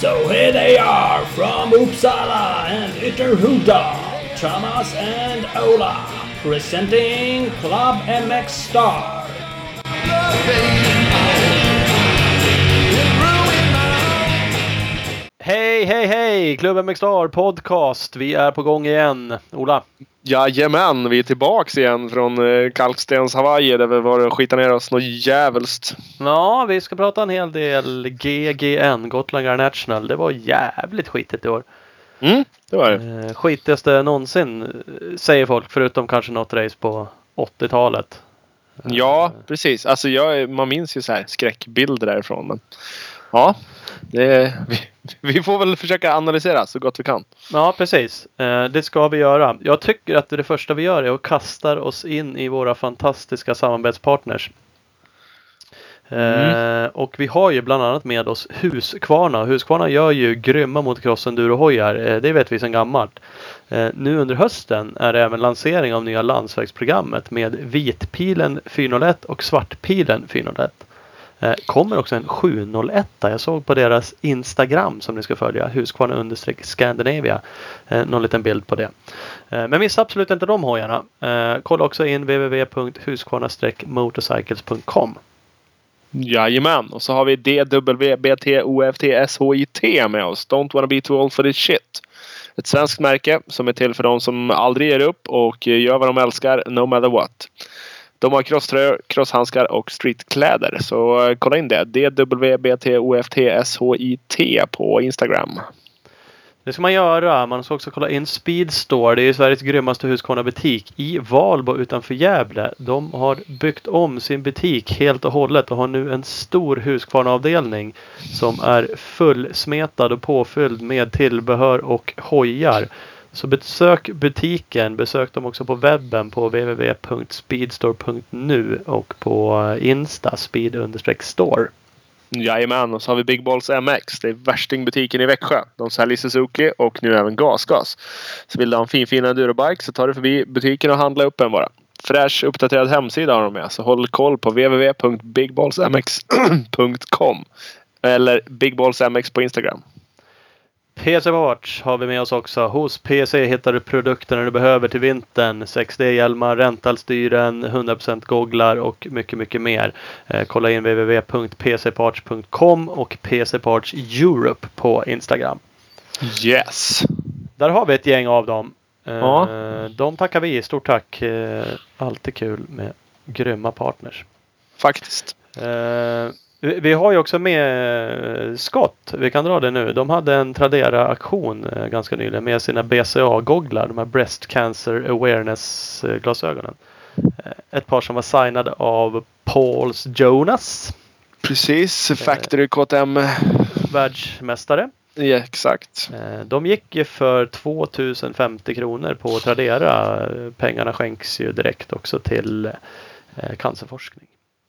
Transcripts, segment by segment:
So here they are from Uppsala and Ytterhuda, Thomas and Ola, presenting Club MX Star. Hej, hej, hej! Klubben med Star Podcast. Vi är på gång igen. Ola? Jajamän, vi är tillbaks igen från eh, Kalkstens Hawaii där vi var och skitade ner oss något jävligt. Ja, vi ska prata en hel del GGN, Gotland Garnational. Det var jävligt skitigt i år. Mm, det var det. Eh, skitigaste någonsin, eh, säger folk, förutom kanske något race på 80-talet. Ja, precis. Alltså jag, man minns ju så här skräckbilder därifrån. Men ja, det, vi, vi får väl försöka analysera så gott vi kan. Ja, precis. Eh, det ska vi göra. Jag tycker att det första vi gör är att kasta oss in i våra fantastiska samarbetspartners. Eh, och vi har ju bland annat med oss Husqvarna. Husqvarna gör ju grymma motocross-endurohojar. Eh, det vet vi sedan gammalt. Nu under hösten är det även lansering av nya landsvägsprogrammet med vitpilen 401 och svartpilen 401. Eh, kommer också en 701. Jag såg på deras Instagram som ni ska följa. Husqvarna understreck Scandinavia. Eh, någon liten bild på det. Eh, men missa absolut inte de hojarna. Eh, kolla också in www.husqvarna-motorcycles.com. Jajamän, och så har vi DWBTOFTSHIT med oss. Don't wanna be too old for this shit. Ett svenskt märke som är till för de som aldrig ger upp och gör vad de älskar no matter what. De har crosströjor, crosshandskar och streetkläder. Så eh, kolla in det. DWBTOFTSHIT på Instagram. Det ska man göra. Man ska också kolla in Speedstore. Det är Sveriges grymmaste Husqvarna-butik i Valbo utanför Gävle. De har byggt om sin butik helt och hållet och har nu en stor Husqvarna-avdelning som är fullsmetad och påfylld med tillbehör och hojar. Så besök butiken. Besök dem också på webben på www.speedstore.nu och på eh, Insta speed-store. Jajamän, och så har vi Big Balls MX. Det är värstingbutiken i Växjö. De säljer Suzuki och nu även gasgas. Så vill du ha en fin fin endurobike så tar du förbi butiken och handla upp en bara. Fräsch uppdaterad hemsida har de med. Så håll koll på www.bigballsmx.com Eller Big Balls MX på Instagram. PC Parts har vi med oss också. Hos PC hittar du produkterna du behöver till vintern. 6D-hjälmar, rentalstyren, 100% gogglar och mycket, mycket mer. Eh, kolla in www.pcparts.com och PCparts Europe på Instagram. Yes! Där har vi ett gäng av dem. Eh, Ja. De tackar vi. Stort tack. Eh, alltid kul med grymma partners. Faktiskt. Vi har ju också med eh, Scott. Vi kan dra det nu. De hade en Tradera-aktion eh, ganska nyligen med sina BCA-gogglar. De här Breast Cancer Awareness-glasögonen. Eh, ett par som var signade av Pauls Jonas, Precis. Factory KTM. världsmästare. Ja, exakt. De gick ju för 2050 kronor på Tradera. Pengarna skänks ju direkt också till cancerforskning.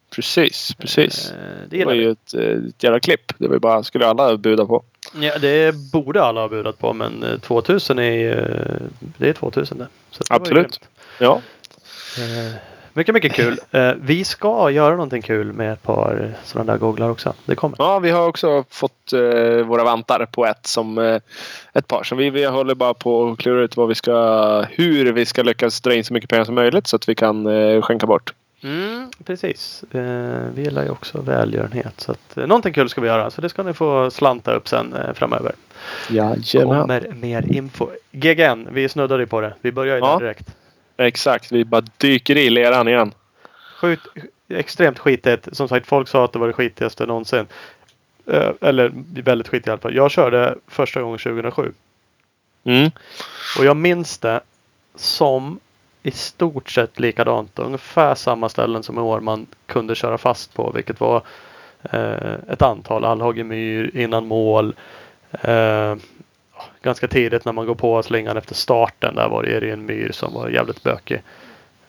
Precis, precis. Eh, Det Det gillar var vi. ju ett, eh, ett jävla klipp. Det var bara, skulle alla buda på. Ja, det borde alla ha budat på men eh, 2000 är ju, det är 2000 det. Så det Absolut. Ja. Eh, Mycket, mycket kul. Eh, Vi ska göra någonting kul med ett par sådana där googlar också. Det kommer. ja, vi har också fått eh, våra vantar på ett som eh, ett par. Så vi, vi håller bara på att klura ut vad vi ska, hur vi ska lyckas dra in så mycket pengar som möjligt så att vi kan eh, skänka bort. Mm, precis. Eh, Vi gillar ju också välgörenhet. Så att, eh, någonting kul ska vi göra. Så det ska ni få slanta upp sen eh, framöver. Jajamän. Kommer mer info. GGN, vi snuddade ju på det. Vi börjar ju Ja. direkt. Exakt, vi bara dyker i leran igen. Skjut, extremt skitigt. Som sagt, folk sa att det var det skitigaste någonsin. Eh, eller väldigt skitigt i alla fall. Jag körde första gången 2007. Mm. Och jag minns det som i stort sett likadant. Ungefär samma ställen som i år man kunde köra fast på. Vilket var eh, ett antal allhage myr innan mål. Eh, ganska tidigt när man går på slingan efter starten. Där var det en myr som var jävligt bökig.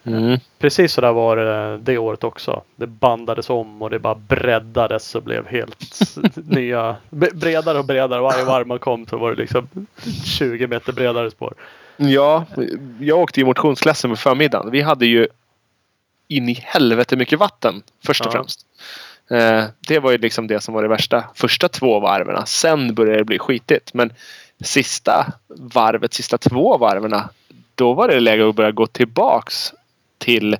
Mm. Precis så där var det det året också. Det bandades om och det bara breddades och blev helt nya. Bredare och bredare. Varje varv man kom så var det liksom 20 meter bredare spår. Ja, jag åkte i motionsklassen på förmiddagen. Vi hade ju in i helvete mycket vatten först och Ja. främst. Eh, det var ju liksom det som var det värsta. Första två varven. Sen började det bli skitigt. Men sista varvet, sista två varven. Då var det läge att börja gå tillbaks till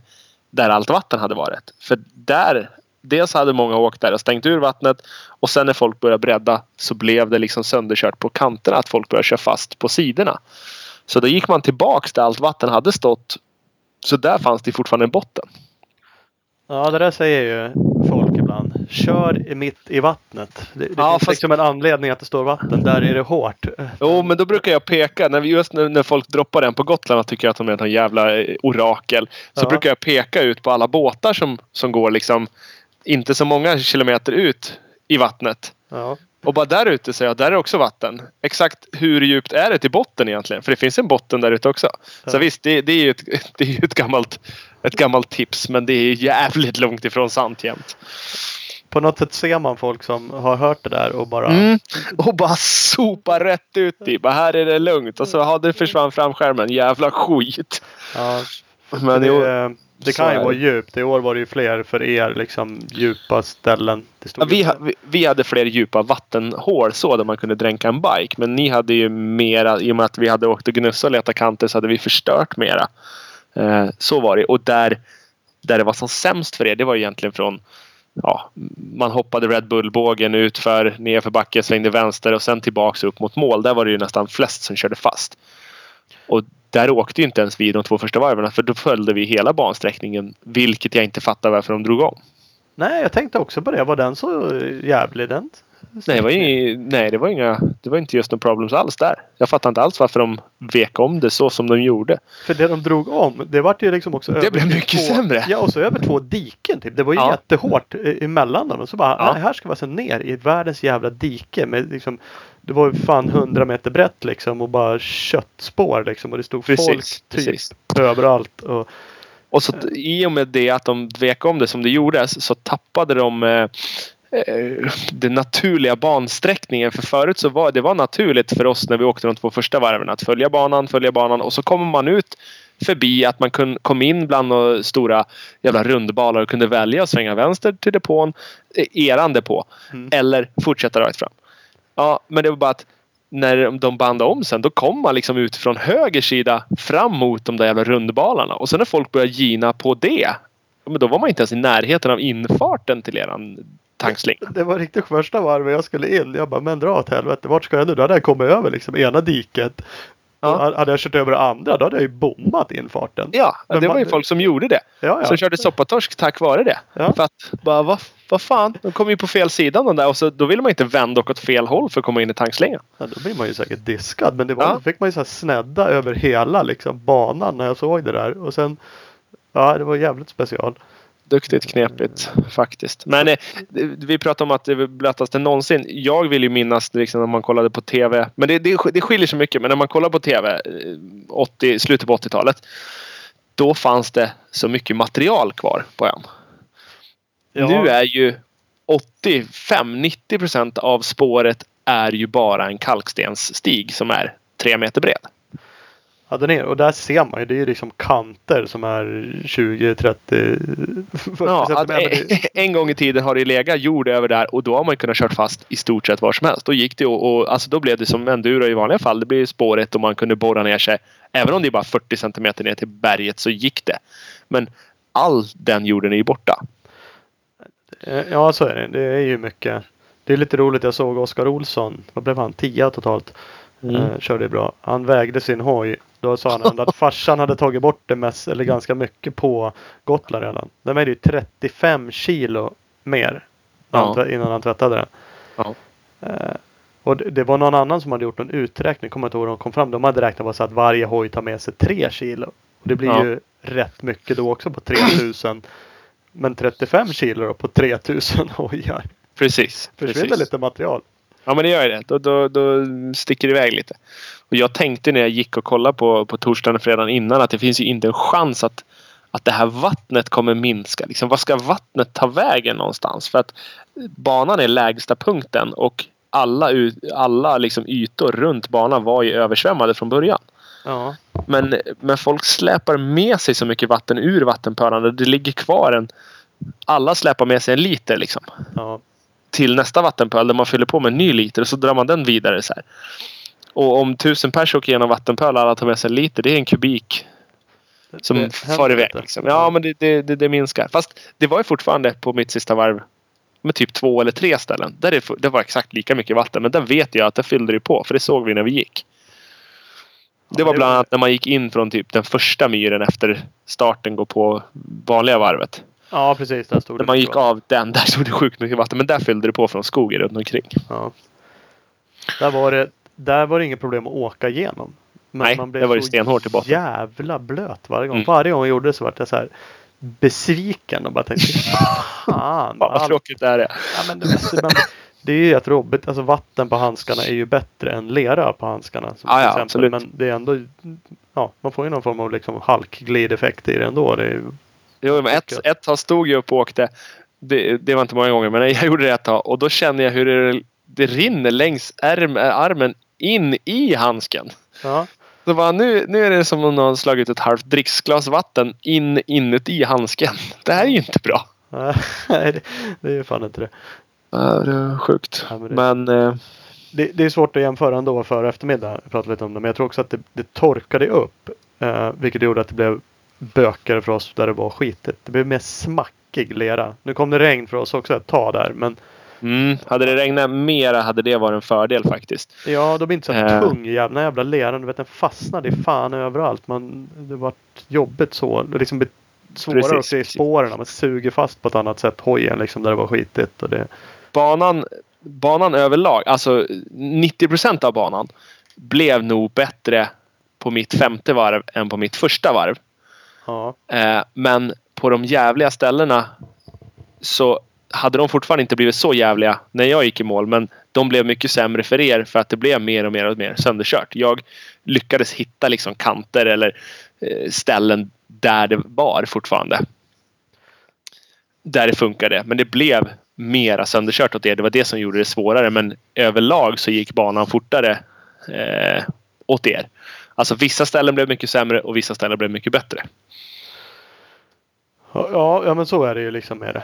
där allt vatten hade varit. För där, dels hade många åkt där och stängt ur vattnet. Och sen när folk började bredda så blev det liksom sönderkört på kanterna. Att folk började köra fast på sidorna. Så då gick man tillbaks där allt vatten hade stått. Så där fanns det fortfarande en botten. Ja, det där säger ju folk ibland. Kör mitt i vattnet. Det, det Ja, finns fast- liksom en anledning att det står vatten. Där är det hårt. Jo, men då brukar jag peka. När vi, just när, när folk droppar den på Gotland och tycker att de är en jävla eh, orakel. Så Ja. brukar jag peka ut på alla båtar som, som går liksom inte så många kilometer ut i vattnet. Ja. Och bara där ute säger jag, där är också vatten. Exakt hur djupt är det till botten egentligen? För det finns en botten där ute också. Så visst, det, det är ju, ett, det är ett, gammalt, ett gammalt tips. Men det är jävligt långt ifrån sant jämt. På något sätt ser man folk som har hört det där och bara Mm. Och bara sopa rätt ut i. Bara här är det lugnt. Och så ja, det försvann framskärmen. Jävla skit. Ja, Men det, det kan ju vara djupt. I år var det ju fler för er liksom djupa ställen. Ja, vi, ha- vi, vi hade fler djupa vattenhål så där man kunde dränka en bike. Men ni hade ju mera, i och med att vi hade åkt och gnussat och letat kanter så hade vi förstört mera. Eh, så var det. Och där, där det var som sämst för er, det var egentligen från Ja, man hoppade Red Bull-bågen ut för nerför backen, svängde vänster och sen tillbaks upp mot mål. Där var det ju nästan flest som körde fast. Och där åkte ju inte ens vi de två första varven för då följde vi hela bansträckningen. Vilket jag inte fattar varför de drog om. Nej, jag tänkte också på det. Var den så jävlig den? Nej, det var, inga, nej det, var inga, det var inte just några problems alls där. Jag fattar inte alls varför de vek om det så som de gjorde. För det de drog om, det vart ju liksom också över blev mycket två, sämre. Ja, och så över två diken typ. Det var ju Ja. jättehårt e- emellan dem. Och så bara, Ja. nej, här ska vi alltså ner i världens jävla dike. Med liksom, det var ju fan 100 meter brett liksom och bara köttspår liksom. Och det stod Precis, folk typ precis. överallt. Och, Och så i och med det att de vek om det som det gjordes så tappade de eh, eh, den naturliga bansträckningen. För förut så var det var naturligt för oss när vi åkte de två första varven att följa banan, följa banan och så kommer man ut förbi att man kun, kom in bland några stora jävla rundbalar och kunde välja att svänga vänster till depån, eh, eran depå. Mm. Eller fortsätta rakt fram. Ja, men det var bara att när de bandade om sen då kom man liksom ut från höger sida fram mot de där jävla rundbalarna. Och sen när folk började gina på det. Men då var man inte ens i närheten av infarten till eran tankslinga. det var riktigt första varvet jag skulle in. Jag bara, men dra åt helvete. Vart ska jag nu? Då hade jag kommit över liksom ena diket. Ja. Hade jag kört över andra då hade jag ju bommat infarten. Ja, Men det var ju folk som gjorde det. Ja, ja. Som körde soppatorsk tack vare det. Ja. För att bara, vad, vad fan, de kom ju på fel sida de där och så, då ville man inte vända och åt fel håll för att komma in i tankslingan. Ja, då blir man ju säkert diskad. Men det var, då fick man ju så här snedda över hela liksom, banan när jag såg det där. Och sen, ja det var jävligt special. Duktigt knepigt faktiskt. Men eh, vi pratar om att det är blötaste någonsin. Jag vill ju minnas liksom när man kollade på TV. Men det, det, det skiljer så mycket. Men när man kollar på TV eh, 80, slutet på 80-talet. Då fanns det så mycket material kvar på ön. Ja, Nu är ju 85-90 procent av spåret är ju bara en kalkstensstig som är tre meter bred. Ja, den är, och där ser man ju. Det är ju liksom kanter som är 20, 30, 40 Ja, en, en gång i tiden har det legat jord över där och då har man kunnat kört fast i stort sett var som helst. Då gick det och, och alltså då blev det som enduro i vanliga fall. Det blir spåret och man kunde borra ner sig. Även om det är bara 40 centimeter ner till berget så gick det. Men all den jorden är ju borta. Eh, Ja, så är det. Det är ju mycket. Det är lite roligt. Jag såg Oskar Olsson. Vad blev han? 10 totalt. Mm. Eh, körde bra. Han vägde sin hoj. Då sa han ändå att farsan hade tagit bort det mest, eller ganska mycket på Gotland redan. Den vägde ju 35 kilo mer. han Ja. Innan han tvättade den. Ja. Eh, och det, det var någon annan som hade gjort en uträkning. Kommer inte ihåg hur de kom fram. De hade räknat på så att varje hoj tar med sig 3 kilo. Och det blir Ja. ju rätt mycket då också på 3000. Men 35 kilo då på 3000 hojar. Precis. Försvinner precis. lite material. Ja men det gör ju det. Då, då, då sticker det iväg lite. Och jag tänkte när jag gick och kollade på, på torsdagen och fredagen innan att det finns ju inte en chans att, att det här vattnet kommer minska. Liksom, vad ska vattnet ta vägen någonstans? För att banan är lägsta punkten och alla, alla liksom ytor runt banan var ju översvämmade från början. Ja. Men, men folk släpar med sig så mycket vatten ur vattenpölarna. Det ligger kvar en... Alla släpar med sig en liter liksom. Ja. Till nästa vattenpöl där man fyller på med en ny liter och så drar man den vidare så här. Och om tusen pers åker igenom vattenpöl och alla tar med sig en liter. Det är en kubik som Det far iväg. Liksom. Ja, men det, det, det, det minskar. Fast det var ju fortfarande på mitt sista varv med typ två eller tre ställen. Där det, det var exakt lika mycket vatten. Men där vet jag att det fyllde det på. För det såg vi när vi gick. Det var bland annat när man gick in från typ den första myren efter starten går på vanliga varvet. Ja, precis. Där stod När det man gick av den, där stod det sjukt mycket vatten. Men där fyllde det på från skogen runt omkring. Ja. Där var det, där var det inget problem att åka igenom. Men Nej, man blev det var ju stenhårt i botten. jävla blöt varje gång. Mm. Varje gång jag gjorde det så var jag så här besviken och bara tänkte fan. Vad tråkigt det här är. Ja, men det, man, det är ju ett jobbigt. Alltså vatten på handskarna är ju bättre än lera på handskarna. Som till ja, exempel. absolut. Men det är ändå. Ja, man får ju någon form av liksom halkglideffekt i det ändå. Det är, Jo, men ett, ett tag stod jag upp och åkte. Det, det var inte många gånger, men jag gjorde det ett tag. Och då kände jag hur det, det rinner längs ärm, armen in i handsken. ja, Så bara, nu, nu är det som om någon slagit ett halvt dricksglas vatten in inuti handsken. Det här är ju inte bra. nej, det, är ju fan inte det. Ja, det är sjukt. Ja, men det- Men eh, det. Det är svårt att jämföra ändå för eftermiddag. Jag pratade lite om det. Men jag tror också att det, det torkade upp. Eh, vilket gjorde att det blev bökare för oss där det var skitigt. Det blev mer smackig lera. Nu kom det regn för oss också ett tag där. Men mm, hade det regnat mera hade det varit en fördel faktiskt. Ja, de är inte så Eh. tung jävla jävla leran. Du vet den fastnade i fan överallt. Man, det var jobbigt så. Det liksom svårare Precis, att se spåren. Man suger fast på ett annat sätt hojen liksom där det var skitigt. Och det, Banan, banan överlag, alltså 90 procent av banan blev nog bättre på mitt femte varv än på mitt första varv ja, Eh, men på de jävliga ställena så hade de fortfarande inte blivit så jävliga när jag gick i mål. Men de blev mycket sämre för er för att det blev mer och mer och mer sönderkört. Jag lyckades hitta liksom kanter eller eh, ställen där det var fortfarande. Där det funkade. Men det blev mera sönderkört åt er. Det var det som gjorde det svårare. Men överlag så gick banan fortare eh, åt er. Alltså vissa ställen blev mycket sämre och vissa ställen blev mycket bättre. ja, ja, men så är det ju liksom med det.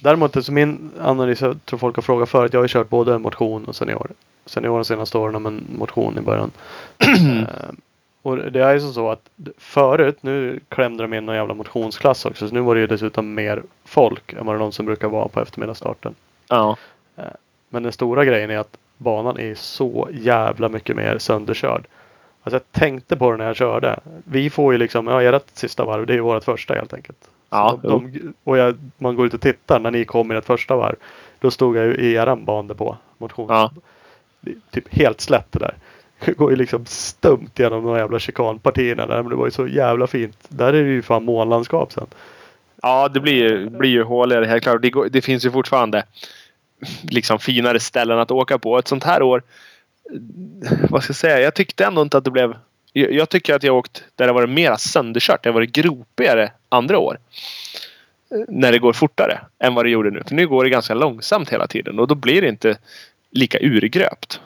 Däremot så min analys, jag tror folk har frågat förut. Jag har ju kört både motion och senior. Senior de senaste åren men motion i början. eh, och det är ju som så att förut, nu klämde de in någon jävla motionsklass också. Så nu var det ju dessutom mer folk än vad det någonsin brukar vara på eftermiddagsstarten. Ja. Men den stora grejen är att banan är så jävla mycket mer sönderkörd. Alltså jag tänkte på det när jag körde. Vi får ju liksom, ja ert sista varv, det är ju vårt första helt enkelt. Ja, Så de, och jag, man går ut och tittar när ni kom i ert första varv. Då stod jag ju i eran bandepå. Motions. Ja. Det är Typ helt slätt det där. Det går ju liksom stumt genom de jävla chikanpartierna där. Men det var ju så jävla fint. Där är det ju fan månlandskap sen. Ja, det blir ju, blir ju håligare helt klart. Det, går, det finns ju fortfarande liksom finare ställen att åka på. Ett sånt här år. Vad ska jag säga? Jag tyckte ändå inte att det blev. Jag, jag tycker att jag åkt där det varit mera sönderkört. Det har varit gropigare andra år. Eh, När det går fortare än vad det gjorde nu. För nu går det ganska långsamt hela tiden och då blir det inte lika urgröpt.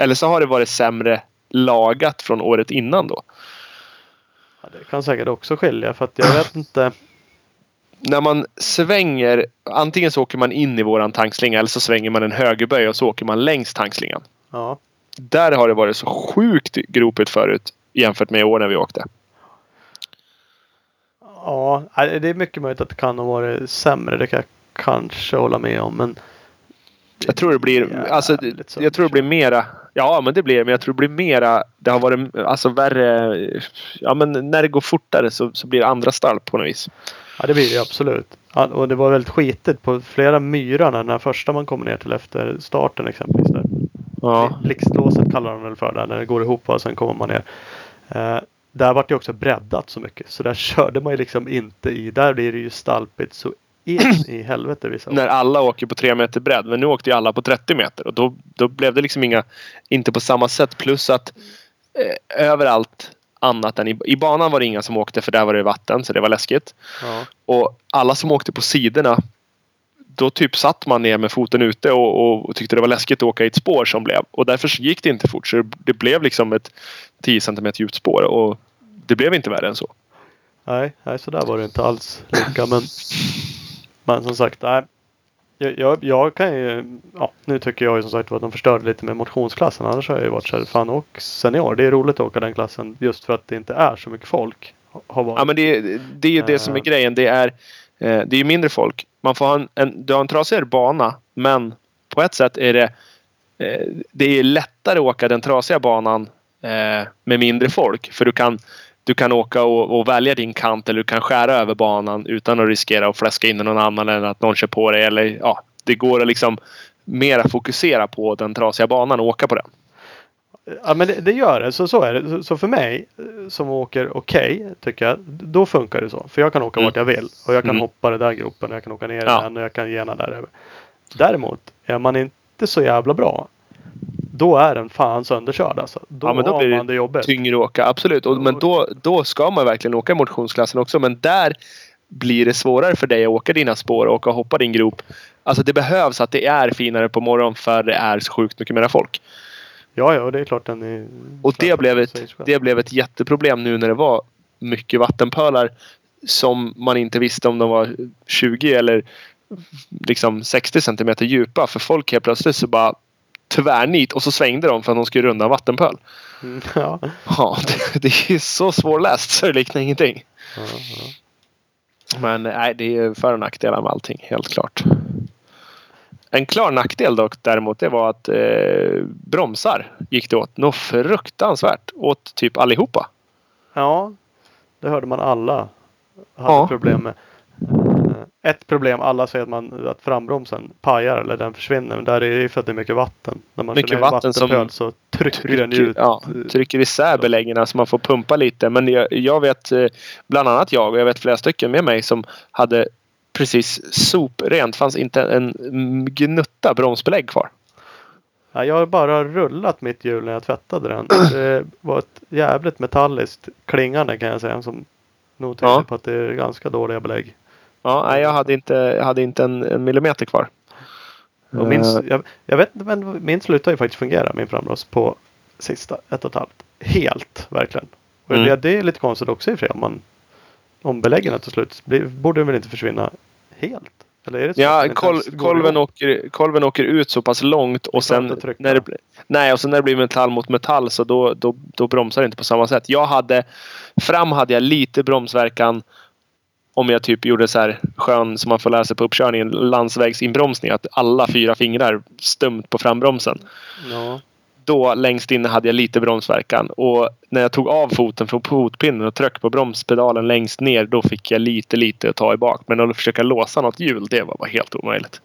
Eller så har det varit sämre lagat från året innan då. Ja, det kan säkert också skilja för att jag vet inte. när man svänger, antingen så åker man in i våran tankslinga eller så svänger man en högerböj och så åker man längs tankslingan. Ja, Där har det varit så sjukt gropigt förut jämfört med i år när vi åkte. ja det är mycket möjligt att det kan ha varit sämre. Det kan jag kanske hålla med om. Men Jag tror det blir, alltså, jag tror det blir mera, ja men det blir men jag tror det blir mera, det har varit alltså värre, ja men när det går fortare så, så blir det andra stall på något vis. Ja det blir det absolut. Ja, och det var väldigt skitigt på flera myrarna. Den här första man kommer ner till efter starten exempelvis. Där. Ja. Blixtlåset kallar de väl för det. När det går ihop och sen kommer man ner. Eh, där vart det också breddat så mycket. Så där körde man ju liksom inte i. Där blir det ju stalpigt så in i helvete vissa år. När alla åker på tre meter bredd. Men nu åkte ju alla på 30 meter och då, då blev det liksom inga, inte på samma sätt. Plus att eh, överallt annat än i, i banan var det inga som åkte för där var det vatten så det var läskigt. Ja. Och alla som åkte på sidorna då typ satt man ner med foten ute och, och, och tyckte det var läskigt att åka i ett spår som blev. Och därför gick det inte fort. Så det blev liksom ett 10 cm djupt spår. Och det blev inte värre än så. Nej, nej så där var det inte alls lika. Men, men som sagt, nej. Jag, jag, jag kan ju, ja, nu tycker jag ju som sagt att de förstörde lite med motionsklassen. Annars har jag ju varit så här, fan och senior. Det är roligt att åka den klassen just för att det inte är så mycket folk. Har varit. Ja men det, det är ju det som är Eh. grejen. Det är, eh, det är mindre folk. Man får ha en, en, du har en trasigare bana men på ett sätt är det eh, det är lättare att åka den trasiga banan eh, med mindre folk. För du kan, du kan åka och, och välja din kant eller du kan skära över banan utan att riskera att fläska in i någon annan eller att någon kör på dig. Eller, ja, det går att liksom mera fokusera på den trasiga banan och åka på den. Ja men det, det gör det. Så, så är det. Så, så för mig eh, som åker okej tycker jag. Då funkar det så. För jag kan åka Mm. vart jag vill. Och jag kan Mm. hoppa den där gropen. Och jag kan åka ner Ja. den. Och jag kan gena där över. Däremot är man inte så jävla bra. Då är den fan sönderkörd alltså. Då, Ja, men då har blir man det jobbigt. Tyngre att åka, absolut. Och, men då, då ska man verkligen åka motionsklassen också. Men där blir det svårare för dig att åka dina spår och åka och hoppa din grop. Alltså det behövs att det är finare på morgonen för det är så sjukt mycket mera folk. Ja, ja, det är klart den är... Och det blev, ett, det blev ett jätteproblem nu när det var mycket vattenpölar som man inte visste om de var 20 eller liksom 60 centimeter djupa. För folk helt plötsligt så bara tvärnit och så svängde de för att de skulle runda en vattenpöl. Mm, Ja. Ja, det, det är så svårläst så det liknar ingenting. Ja. Men nej, det är för och nackdelar med allting, helt klart. En klar nackdel dock däremot det var att eh, bromsar gick det åt något fruktansvärt åt typ allihopa. ja, det hörde man alla hade Ja. problem med. Eh, Ett problem, alla säger att, man, att frambromsen pajar eller den försvinner. Men där är det för att det är mycket vatten. När man Mycket vatten som så trycker den ju ut. ja, trycker isär beläggen så man får pumpa lite. Men jag, jag vet eh, bland annat jag och jag vet flera stycken med mig som hade precis soprent. fanns inte en gnutta bromsbelägg kvar. Ja, jag har bara rullat mitt hjul när jag tvättade den. Det var ett jävligt metalliskt klingande kan jag säga. Som nog tyder Ja. på att det är ganska dåliga belägg. Ja, nej, jag hade inte, jag hade inte en, en millimeter kvar. Och min, Eh. jag, jag vet inte, men min slutar ju faktiskt fungera, min frambromс, på sista ett och ett halvt. Helt, verkligen. Och Mm. det, det är lite konstigt också i och för sig. Om, man, om beläggen till slut borde den väl inte försvinna helt? Eller är det så Ja, kol, kolven, åker, kolven åker ut så pass långt och sen när det, nej, och sen när det blir metall mot metall så då, då, då bromsar det inte på samma sätt. Jag hade fram hade jag lite bromsverkan om jag typ gjorde så här skön som man får lära sig på uppkörningen landsvägsinbromsning. Att alla fyra fingrar stumt på frambromsen. Ja. Då längst inne hade jag lite bromsverkan och när jag tog av foten från fotpinnen och tryckte på bromspedalen längst ner då fick jag lite lite att ta i bak. Men att försöka låsa något hjul det var bara helt omöjligt.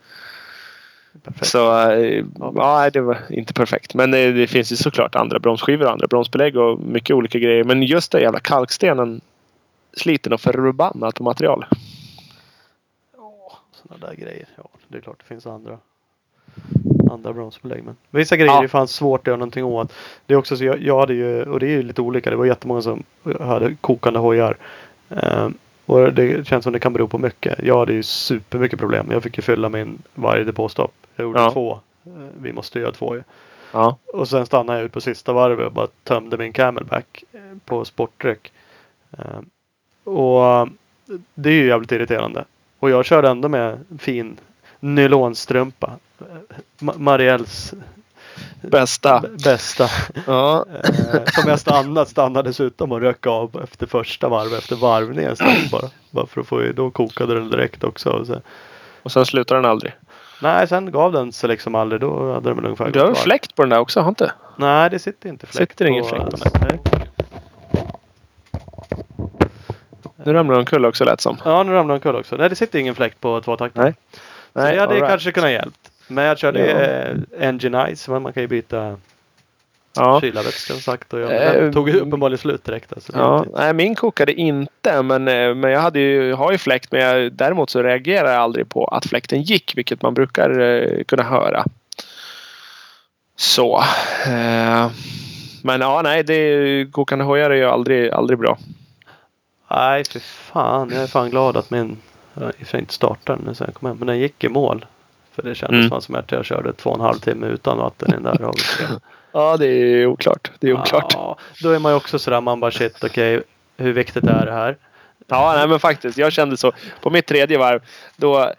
Perfekt. Så eh, Ja. ja, det var inte perfekt. Men eh, det finns ju såklart andra bromsskivor och andra bromsbelägg och mycket olika grejer. Men just den jävla kalkstenen sliter nog förbannat på material. Sådana där grejer. Ja, det är klart det finns andra andra bromsbelägg. Men vissa grejer Ja. är fan svårt att göra någonting åt. Det är också så jag, jag hade ju, och det är ju lite olika. Det var jättemånga som hade kokande hojar. Ehm, och det känns som det kan bero på mycket. Jag hade ju supermycket problem. Jag fick ju fylla min varje depåstopp. Jag gjorde Ja. två. Eh, Vi måste göra två ju. Ja. Och sen stannade jag ut på sista varvet och bara tömde min camelback eh, på sportdryck. Eh, Och eh, det är ju jävligt irriterande. Och jag körde ändå med fin nylonstrumpa. Ma- Marielles Bästa. bästa. Ja. Eh, Som jag stannade, stannade dessutom och rök av efter första varv efter varvningen bara. Bara för att få, då kokade den direkt också. Och så, Och sen slutar den aldrig. nej, sen gav den sig liksom aldrig. Då hade den väl ungefär Du har varv. fläkt på den där också? Har inte? Nej, det sitter inte fläkt Sitter ingen fläkt på den? Nej. Nu ramlar den omkull också lät som. Ja, nu ramlade omkull också. Nej, det sitter ingen fläkt på tvåtakten. Nej. Så det hade right. kanske kunnat hjälpt. Men jag körde Ja. eh, Engine Ice, men man kan ju byta Ja. kylarvätska som sagt. Och jag, Eh, den tog ju uppenbarligen slut direkt. Alltså, Ja, nej, min kokade inte men, eh, men jag hade ju, har ju fläkt men jag, däremot så reagerar jag aldrig på att fläkten gick vilket man brukar eh, kunna höra. Så. Eh, men ja, nej, det, kokande hojar är ju aldrig, aldrig bra. Nej, för fan. Jag är fan glad att min Jag har inte startat den sen jag kom hem. Men den gick i mål. För det kändes Mm. som att jag körde två och en halv timme utan vatten i den där havet. Ja, det är oklart. Det är oklart. Ja, då är man ju också sådär, man bara shit okej, hur viktigt är det här? Ja, nej, men faktiskt. Jag kände så. På mitt tredje varv, då,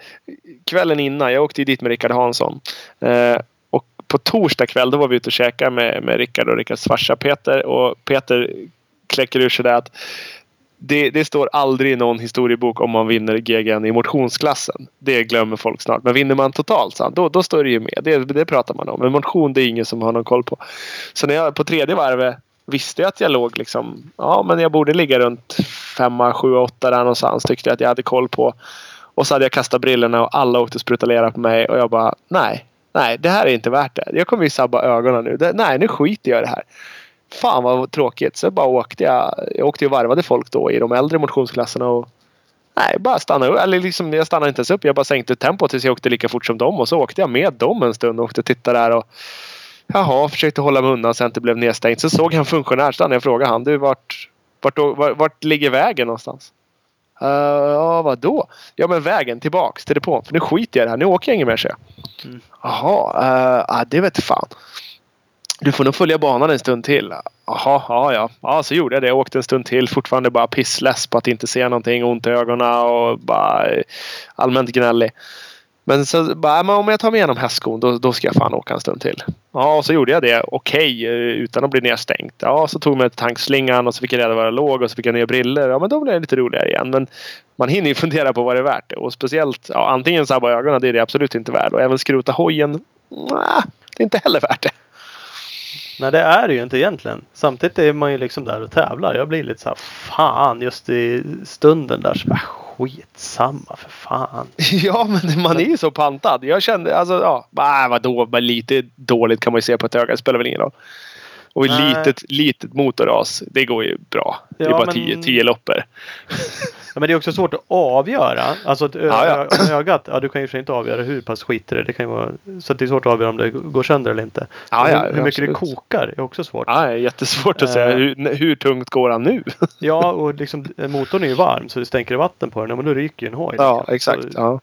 kvällen innan, jag åkte ju dit med Rickard Hansson. Eh, och på torsdag kväll, då var vi ute och käkade med, med Rickard och Rickards farsa Peter. Och Peter kläcker ur sig det att det, det står aldrig i någon historiebok om man vinner GGN i motionsklassen. Det glömmer folk snart. Men vinner man totalt, så, då, då står det ju med. Det, det pratar man om. Men motion, det är ingen som har någon koll på. Så när jag på tredje varvet visste jag att jag låg liksom, ja men jag borde ligga runt femma, sju, åtta där någonstans. Tyckte jag att jag hade koll på. Och så hade jag kastat brillorna och alla åkte och lera på mig. Och jag bara, nej, nej det här är inte värt det. Jag kommer ju sabba ögonen nu. Det, nej, nu skiter jag i det här. Fan vad tråkigt. Så bara åkte jag. Jag åkte och varvade folk då i de äldre motionsklasserna. Och Nej, bara stanna upp. Eller liksom, jag stannade inte ens upp. Jag bara sänkte tempot tills jag åkte lika fort som dem. Och så åkte jag med dem en stund och åkte och tittade där. Och, jaha, försökte hålla mig undan så jag inte blev nedstängd. Så såg jag en funktionär stannade jag frågade han. Du, vart, vart, vart, vart ligger vägen någonstans? Uh, ja, vadå? Ja, men vägen tillbaks till depån. För nu skiter jag i det här. Nu åker jag inget mer, så. Mm. Jaha, uh, ah, det vet fan. Du får nog följa banan en stund till. Jaha, ja, ja. Ja, så gjorde jag det. Jag åkte en stund till. Fortfarande bara pissless på att inte se någonting. Ont i ögonen och bara allmänt gnällig. Men så bara, men om jag tar mig igenom hästskon då, då ska jag fan åka en stund till. Ja, och så gjorde jag det. Okej, eh, utan att bli nedstängt. Ja, så tog jag mig till tankslingan och så fick jag reda var jag låg och så fick jag nya briller. Ja, men då blev det lite roligare igen. Men man hinner ju fundera på vad det är värt. Och speciellt, ja, antingen sabba ögonen, det är det absolut inte värt. Och även skrota hojen, nej, det är inte heller värt det. Nej det är det ju inte egentligen. Samtidigt är man ju liksom där och tävlar. Jag blir lite så här, fan just i stunden där så bara skitsamma för fan. Ja, men man är ju så pantad. Jag kände, alltså, ja, bah, vadå, lite dåligt kan man ju se på ett öga. Det spelar väl ingen roll. Och Nej. litet, litet motorras, det går ju bra. det är Ja, bara men- tio, tio loppor. Ja, men det är också svårt att avgöra. Alltså ett ö- Ja, ja. ögat, ja du kan ju inte avgöra hur pass skiter det det kan ju vara, Så att det är svårt att avgöra om det går sönder eller inte. Ja, ja, hur, hur mycket det absolut. kokar är också svårt. Ja, det är jättesvårt att säga. Eh. Hur, hur tungt går han nu? Ja, och liksom motorn är ju varm så det stänker vatten på den. Ja, men då ryker ju en hoj. ja, liksom. exakt. Så, Ja.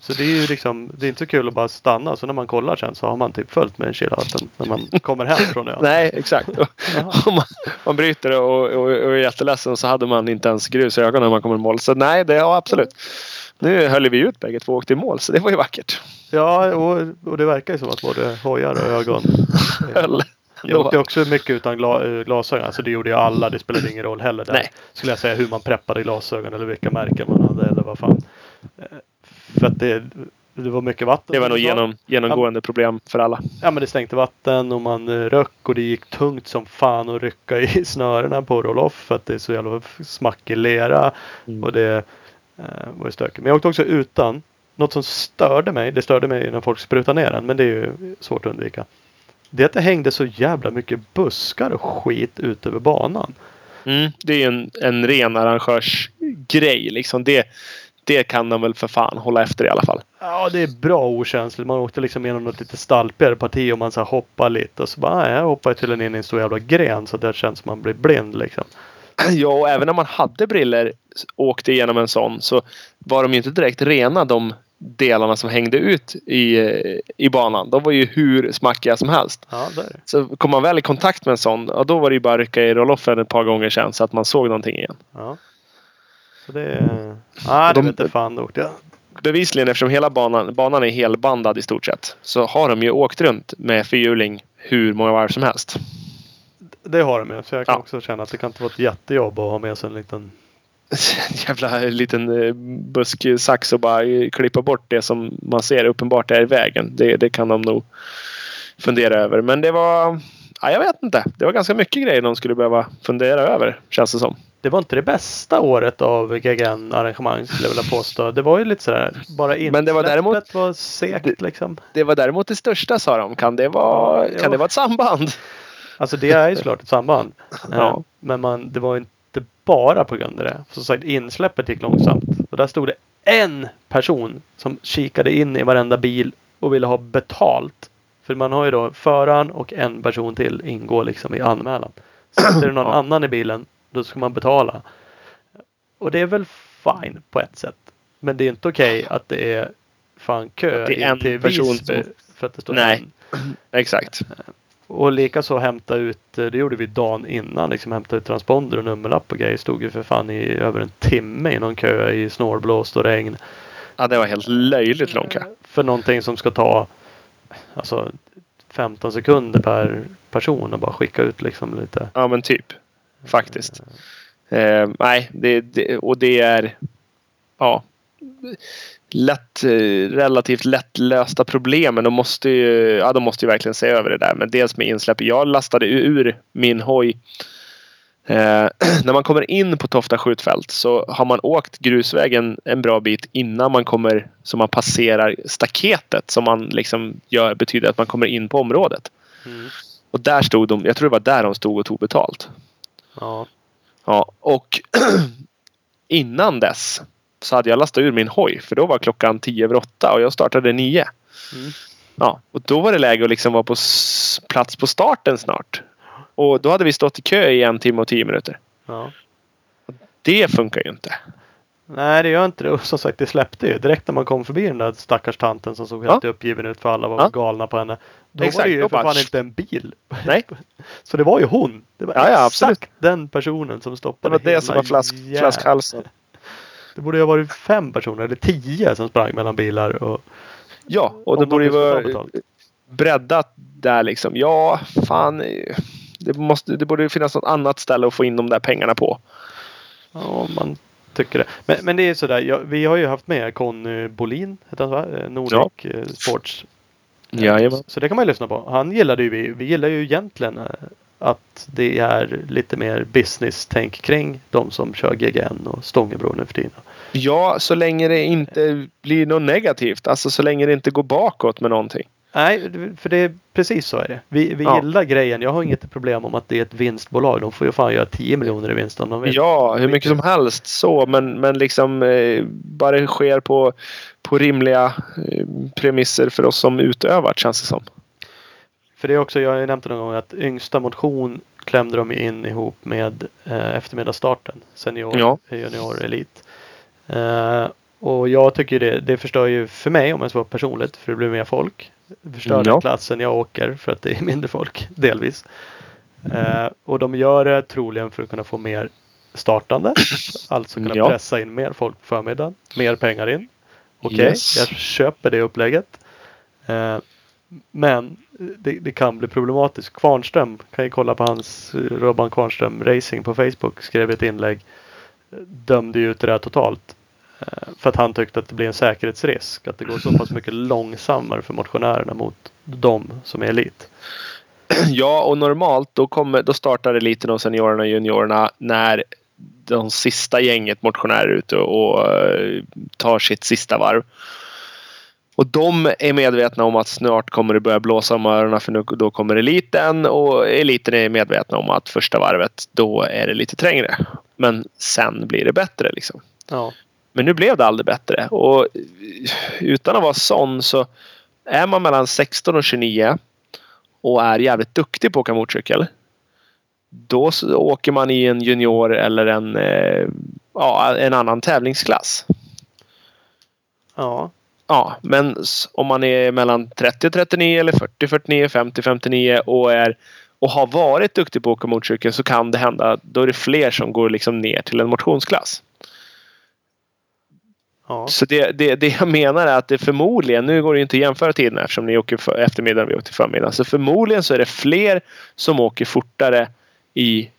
Så det är ju liksom, det är inte så kul att bara stanna. Så när man kollar sen så har man typ följt med en kilowatten när man kommer hem från ön. Nej, exakt. Om man, man bryter och, och, och är jätteledsen så hade man inte ens grus i ögonen när man kommer i mål. Så nej, det ja, absolut. Nu höll vi ut bägge två och åkte i mål så det var ju vackert. Ja, och, och det verkar ju som att både hojar och ögon Höll. Jag åkte också mycket utan gla, glasögon. Alltså det gjorde ju alla. Det spelade ingen roll heller. Där. Nej. Skulle jag säga hur man preppade glasögon eller vilka märken man hade eller vad fan. För att det, det var mycket vatten. Det var nog genom, genomgående problem för alla. Ja men det stänkte vatten och man röck och det gick tungt som fan att rycka i snörena på roll-off för att det är så jävla smackig lera. Mm. Och det eh, var ju stökigt. Men jag åkte också utan. Något som störde mig. Det störde mig när folk sprutade ner den. Men det är ju svårt att undvika. Det är att det hängde så jävla mycket buskar och skit ut över banan. Mm, det är ju en, en ren arrangörsgrej. Liksom det, det kan de väl för fan hålla efter i alla fall. Ja, det är bra okänsligt. Man åkte liksom genom något lite stalpigare parti och man så här hoppar lite och så bara, nej, jag hoppar till en in i en stor jävla gren så det känns som man blir blind liksom. Ja, och även när man hade briller och åkte igenom en sån så var de ju inte direkt rena de delarna som hängde ut i, eh, i banan. De var ju hur smackiga som helst. Ja. Så kom man väl i kontakt med en sån, ja, då var det ju bara att rycka i roll-offen ett par gånger sen så att man såg någonting igen. Ja. Så det är... Ja, det De- vet jag fan då åkte jag. Bevisligen eftersom hela banan, banan är helbandad i stort sett så har de ju åkt runt med fyrhjuling hur många varv som helst. Det har de ju. Så jag kan Ja. också känna att det kan inte vara ett jättejobb att ha med sig en liten... En jävla liten eh, busksax och bara klippa bort det som man ser uppenbart är i vägen. Det, det kan de nog fundera över. Men det var... Ja, jag vet inte. Det var ganska mycket grejer de skulle behöva fundera över känns det som. Det var inte det bästa året av GGN-arrangemang skulle jag vilja påstå. Det var ju lite sådär, bara insläppet Men det var däremot- var segt liksom. Det var däremot det största sa de. Kan det vara, Ja, kan jo. det vara ett samband? Alltså det är ju såklart ett samband. Ja. Eh, Men man, det var inte bara på grund av det. Som sagt insläppet gick långsamt. Och där stod det en person som kikade in i varenda bil och ville ha betalt. För man har ju då föraren och en person till ingår liksom i anmälan. Sitter det någon annan i bilen då ska man betala. Och det är väl fine på ett sätt. Men det är inte okej att det är fan kö in en till person Visby som- för att det står Nej. en. Exakt. Och likaså hämta ut, eh, det gjorde vi dagen innan, liksom hämta ut transponder och nummerlapp och grejer. Stod ju för fan i över en timme i någon kö i snålblåst och regn. Ja, det var helt löjligt lång kö. För någonting som ska ta alltså 15 sekunder per person och bara skicka ut liksom lite. Ja, men typ. Faktiskt. Eh, nej, det, det, och det är ja, lätt, eh, relativt lättlösta problem. Men de måste ju, ja, de måste ju verkligen se över det där. Men dels med insläpp. Jag lastade ur min hoj. Eh, när man kommer in på Tofta skjutfält så har man åkt grusvägen en bra bit innan man kommer så man passerar staketet som man liksom gör betyder att man kommer in på området. Mm. Och där stod de, jag tror det var där de stod och tog betalt. Ja. Ja, och innan dess så hade jag lastat ur min hoj för då var klockan tio över åtta och jag startade nio. Mm. Ja, och då var det läge att liksom vara på plats på starten snart. Och då hade vi stått i kö i en timme och tio minuter. ja. Det funkar ju inte. Nej det gör inte det. Och som sagt det släppte ju. Direkt när man kom förbi den där stackars tanten som såg Ja. helt uppgiven ut för alla var Ja. galna på henne. Då Exakt, var det ju för bara- fan inte en bil. Nej. Så det var ju hon. Det var Ja, ja, absolut. exakt den personen som Det stoppade var det som var flask, flaskhalsen. Det borde ju ha varit fem personer eller tio som sprang mellan bilar. Och, Ja, och det de borde ju vara breddat där liksom. Ja, fan. Det, måste, det borde ju finnas något annat ställe att få in de där pengarna på. Ja, man tycker det. Men, men det är sådär. Ja, vi har ju haft med Conny Bolin. Heter han va? Eh, Nordic eh, Sports. Eh, Jajamän. Så det kan man ju lyssna på. Han gillade ju vi. Vi gillar ju egentligen att det är lite mer business-tänk kring de som kör GGN och Stångebro nu för tiden. Ja, så länge det inte blir något negativt. Alltså så länge det inte går bakåt med någonting. Nej, för det är precis så är det. Vi, vi Ja. gillar grejen. Jag har inget problem om att det är ett vinstbolag. De får ju fan göra 10 miljoner i vinst om de vill. Ja, hur mycket som helst så. Men, men liksom eh, bara det sker på, på rimliga eh, premisser för oss som utövar känns det som. För det är också, jag har ju nämnt det någon gång att yngsta motion klämde de in ihop med eh, eftermiddagsstarten. Senior, Ja. junior, elit. Eh, och jag tycker det, det förstör ju för mig om jag ska vara personligt för det blir mer folk. Förstör den klassen jag åker för att det är mindre folk delvis. Eh, och de gör det troligen för att kunna få mer startande. Alltså kunna Ja. pressa in mer folk på förmiddagen. Mer pengar in. Okej, Yes. jag köper det upplägget. Eh, men det, det kan bli problematiskt. Kvarnström, kan ju kolla på hans Robban Kvarnström Racing på Facebook. Skrev ett inlägg. Dömde ju ut det där totalt. Eh, För att han tyckte att det blir en säkerhetsrisk. Att det går så pass mycket långsammare för motionärerna mot de som är elit. Ja, och normalt då, kommer, då startar eliten och seniorerna och juniorerna när de sista gänget motionärer är ute och, eh, tar sitt sista varv. Och de är medvetna om att snart kommer det börja blåsa om öronen för nu, då kommer eliten och eliten är medvetna om att första varvet då är det lite trängre. Men sen blir det bättre liksom. Ja. Men nu blev det aldrig bättre. Och utan att vara sån så är man mellan 16 och 29 och är jävligt duktig på att åka motorcykel. Då åker man i en junior eller en, eh, ja, en annan tävlingsklass. Ja. Ja, men om man är mellan 30 och 39 eller 40 49, 50 59 och är och har varit duktig på att åka motorcykel så kan det hända. Då är det fler som går liksom ner till en motionsklass. Ja. Så det, det, det jag menar är att det förmodligen, nu går det inte att jämföra tiderna eftersom ni åker för, eftermiddag och vi åker förmiddag. Så förmodligen så är det fler som åker fortare i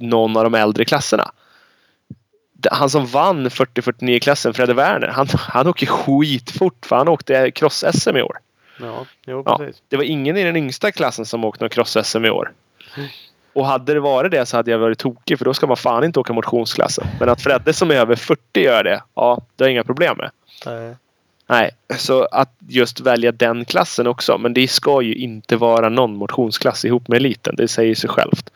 någon av de äldre klasserna. Han som vann 40-49 klassen, Fredde Werner, han, han åker skitfort för han åkte cross-SM i år. Ja. Jo, Ja, det var ingen i den yngsta klassen som åkte någon cross-SM i år. Och hade det varit det så hade jag varit tokig för då ska man fan inte åka motionsklassen. Men att Fredde som är över 40 gör det, ja, det har jag inga problem med. Nej. Nej, så att just välja den klassen också. Men det ska ju inte vara någon motionsklass ihop med eliten. Det säger sig självt.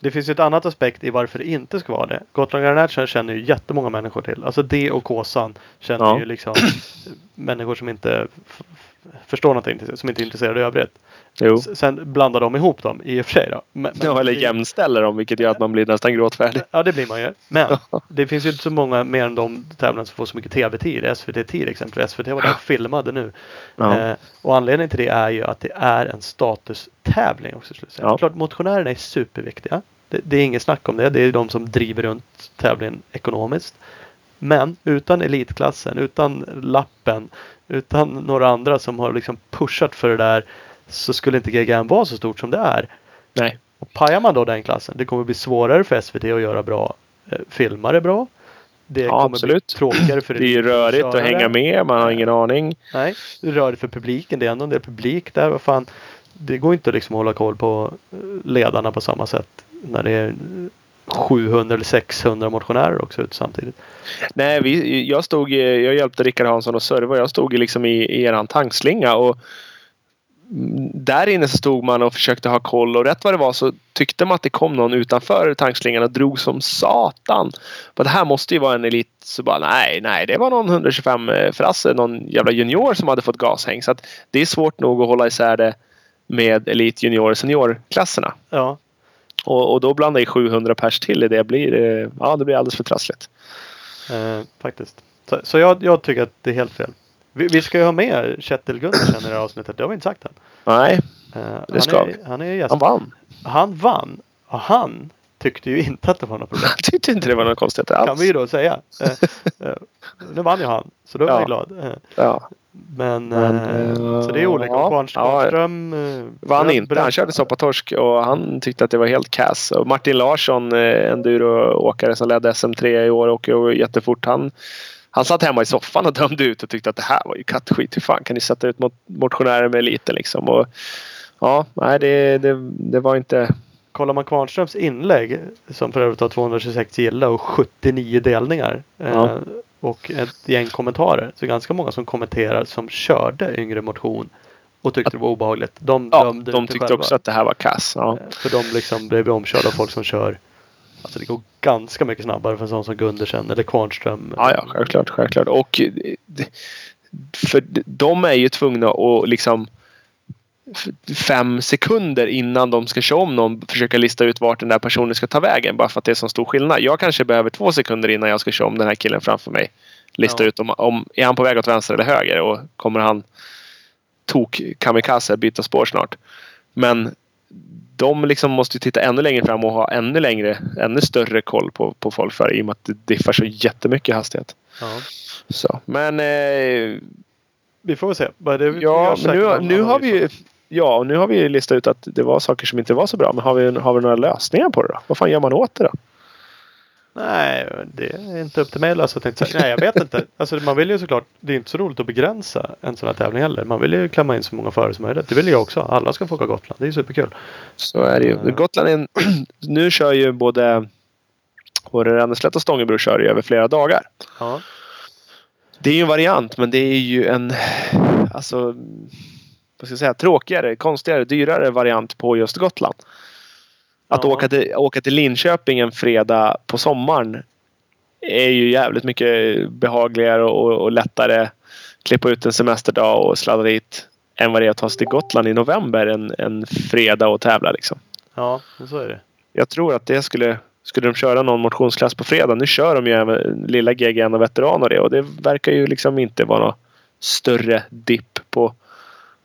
Det finns ju ett annat aspekt i varför det inte ska vara det. Gotland Garnett känner ju jättemånga människor till. Alltså det och Kåsan känner Ja. ju liksom människor som inte förstår någonting, som inte är intresserade i övrigt. Jo. Sen blandar de ihop dem i och för sig då. Men, Ja, eller jämställer dem vilket gör att man blir nästan gråtfärdig. Ja, det blir man ju. Men det finns ju inte så många mer än de tävlande som får så mycket tv-tid. SVT-tid exempelvis. SVT var där och filmade nu. Ja. Eh, och anledningen till det är ju att det är en statustävling också. Skulle säga. Ja. Klart motionärerna är superviktiga. Det, det är inget snack om det. Det är de som driver runt tävlingen ekonomiskt. Men utan elitklassen, utan lappen, utan några andra som har liksom pushat för det där så skulle inte GGN vara så stort som det är. Nej. Och pajar man då den klassen, det kommer bli svårare för SVT att göra bra eh, filmare bra. Det Ja, kommer absolut. bli tråkigare för Det är ju rörigt att hänga med. Man har ingen aning. Nej, det är rörigt för publiken. Det är ändå en del publik där. Vad fan. Det går inte att liksom hålla koll på eh, ledarna på samma sätt när det är eh, 700 eller 600 motionärer också ut samtidigt. Nej, vi, jag, stod, i- jag hjälpte Rickard Hansson att serva. Jag stod liksom i, i eran tankslinga. Och där inne så stod man och försökte ha koll och rätt vad det var så tyckte man att det kom någon utanför tankslingan och drog som satan. Men det här måste ju vara en elit. Så bara nej, nej, det var någon 125 frasse, någon jävla junior som hade fått gashäng. Så att det är svårt nog att hålla isär det med elit, junior och seniorklasserna. Ja, Och, och då blanda i 700 pers till i det blir, eh, ja, det blir alldeles för trassligt. eh, faktiskt. Så, så jag, jag tycker att det är helt fel. Vi, vi ska ju ha med Kjetil Gundersen i det här avsnittet. Det har vi inte sagt än. Nej, Eh, Det han, ska är, vi. han är gäst. han vann. Han vann. Och han tyckte ju inte att det var något problem. Jag tyckte inte det var något konstigt alls. kan vi ju då säga. Eh, eh, nu vann ju han. Så då är Ja. jag glad. Eh, Ja. Men, Men, eh, eh, så det är olika. ja, Kvarnström ja. Eh, Vann inte. Han körde soppatorsk och han tyckte att det var helt kass. Och Martin Larsson, eh, enduroåkare som ledde SM3 i år, åker ju jättefort. Han, han satt hemma i soffan och dömde ut och tyckte att det här var ju kattskit. Hur fan kan ni sätta ut mot motionärer med eliten liksom? Och, ja, nej det, det, det var inte... Kollar man Kvarnströms inlägg som för övrigt har 226 gilla och 79 delningar. eh, Ja. Och ett gäng kommentarer. Så ganska många som kommenterar som körde yngre motion. Och tyckte det var obehagligt. De Ja, de tyckte själva. också att det här var kass. Ja. Eh, För de liksom blev omkörda av folk som kör. Alltså det går ganska mycket snabbare för en sån som Gundersen eller Kvarnström. Ja, ja, självklart, självklart. Och eh, för de är ju tvungna att liksom fem sekunder innan de ska köra om någon försöka lista ut vart den där personen ska ta vägen bara för att det är så stor skillnad. Jag kanske behöver två sekunder innan jag ska köra om den här killen framför mig. Lista Ja. ut om, om är han på väg åt vänster eller höger och kommer han tok kamikaze byta spår snart. Men de liksom måste ju titta ännu längre fram och ha ännu längre, ännu större koll på, på folk för i och med att det diffar så jättemycket hastighet. Ja. Så. Men eh, Vi får väl se. Ja, nu, nu har vi ju Ja, och nu har vi listat ut att det var saker som inte var så bra. Men har vi, har vi några lösningar på det då? Vad fan gör man åt det då? Nej, det är inte upp till mig att lösa tänkte jag. Nej, jag vet inte. Alltså, man vill ju såklart. Det är inte så roligt att begränsa en sån här tävling heller. Man vill ju klämma in så många förare som möjligt. Det vill jag också. Alla ska få åka Gotland. Det är superkul. Så är det ju. Mm. Gotland är en, Nu kör ju både både Ränneslätt och Stångebro kör ju över flera dagar. Ja. Det är ju en variant men det är ju en alltså vad ska jag säga, tråkigare, konstigare, dyrare variant på just Gotland. Att Ja. åka, till, åka till Linköping en fredag på sommaren är ju jävligt mycket behagligare och, och lättare. Klippa ut en semesterdag och sladda dit än vad det är att ta sig till Gotland i november en, en fredag och tävla. Liksom. Ja, så är det. Jag tror att det skulle skulle de köra någon motionsklass på fredag. Nu kör de ju även lilla GGN och veteran och det och det verkar ju liksom inte vara någon större dipp på,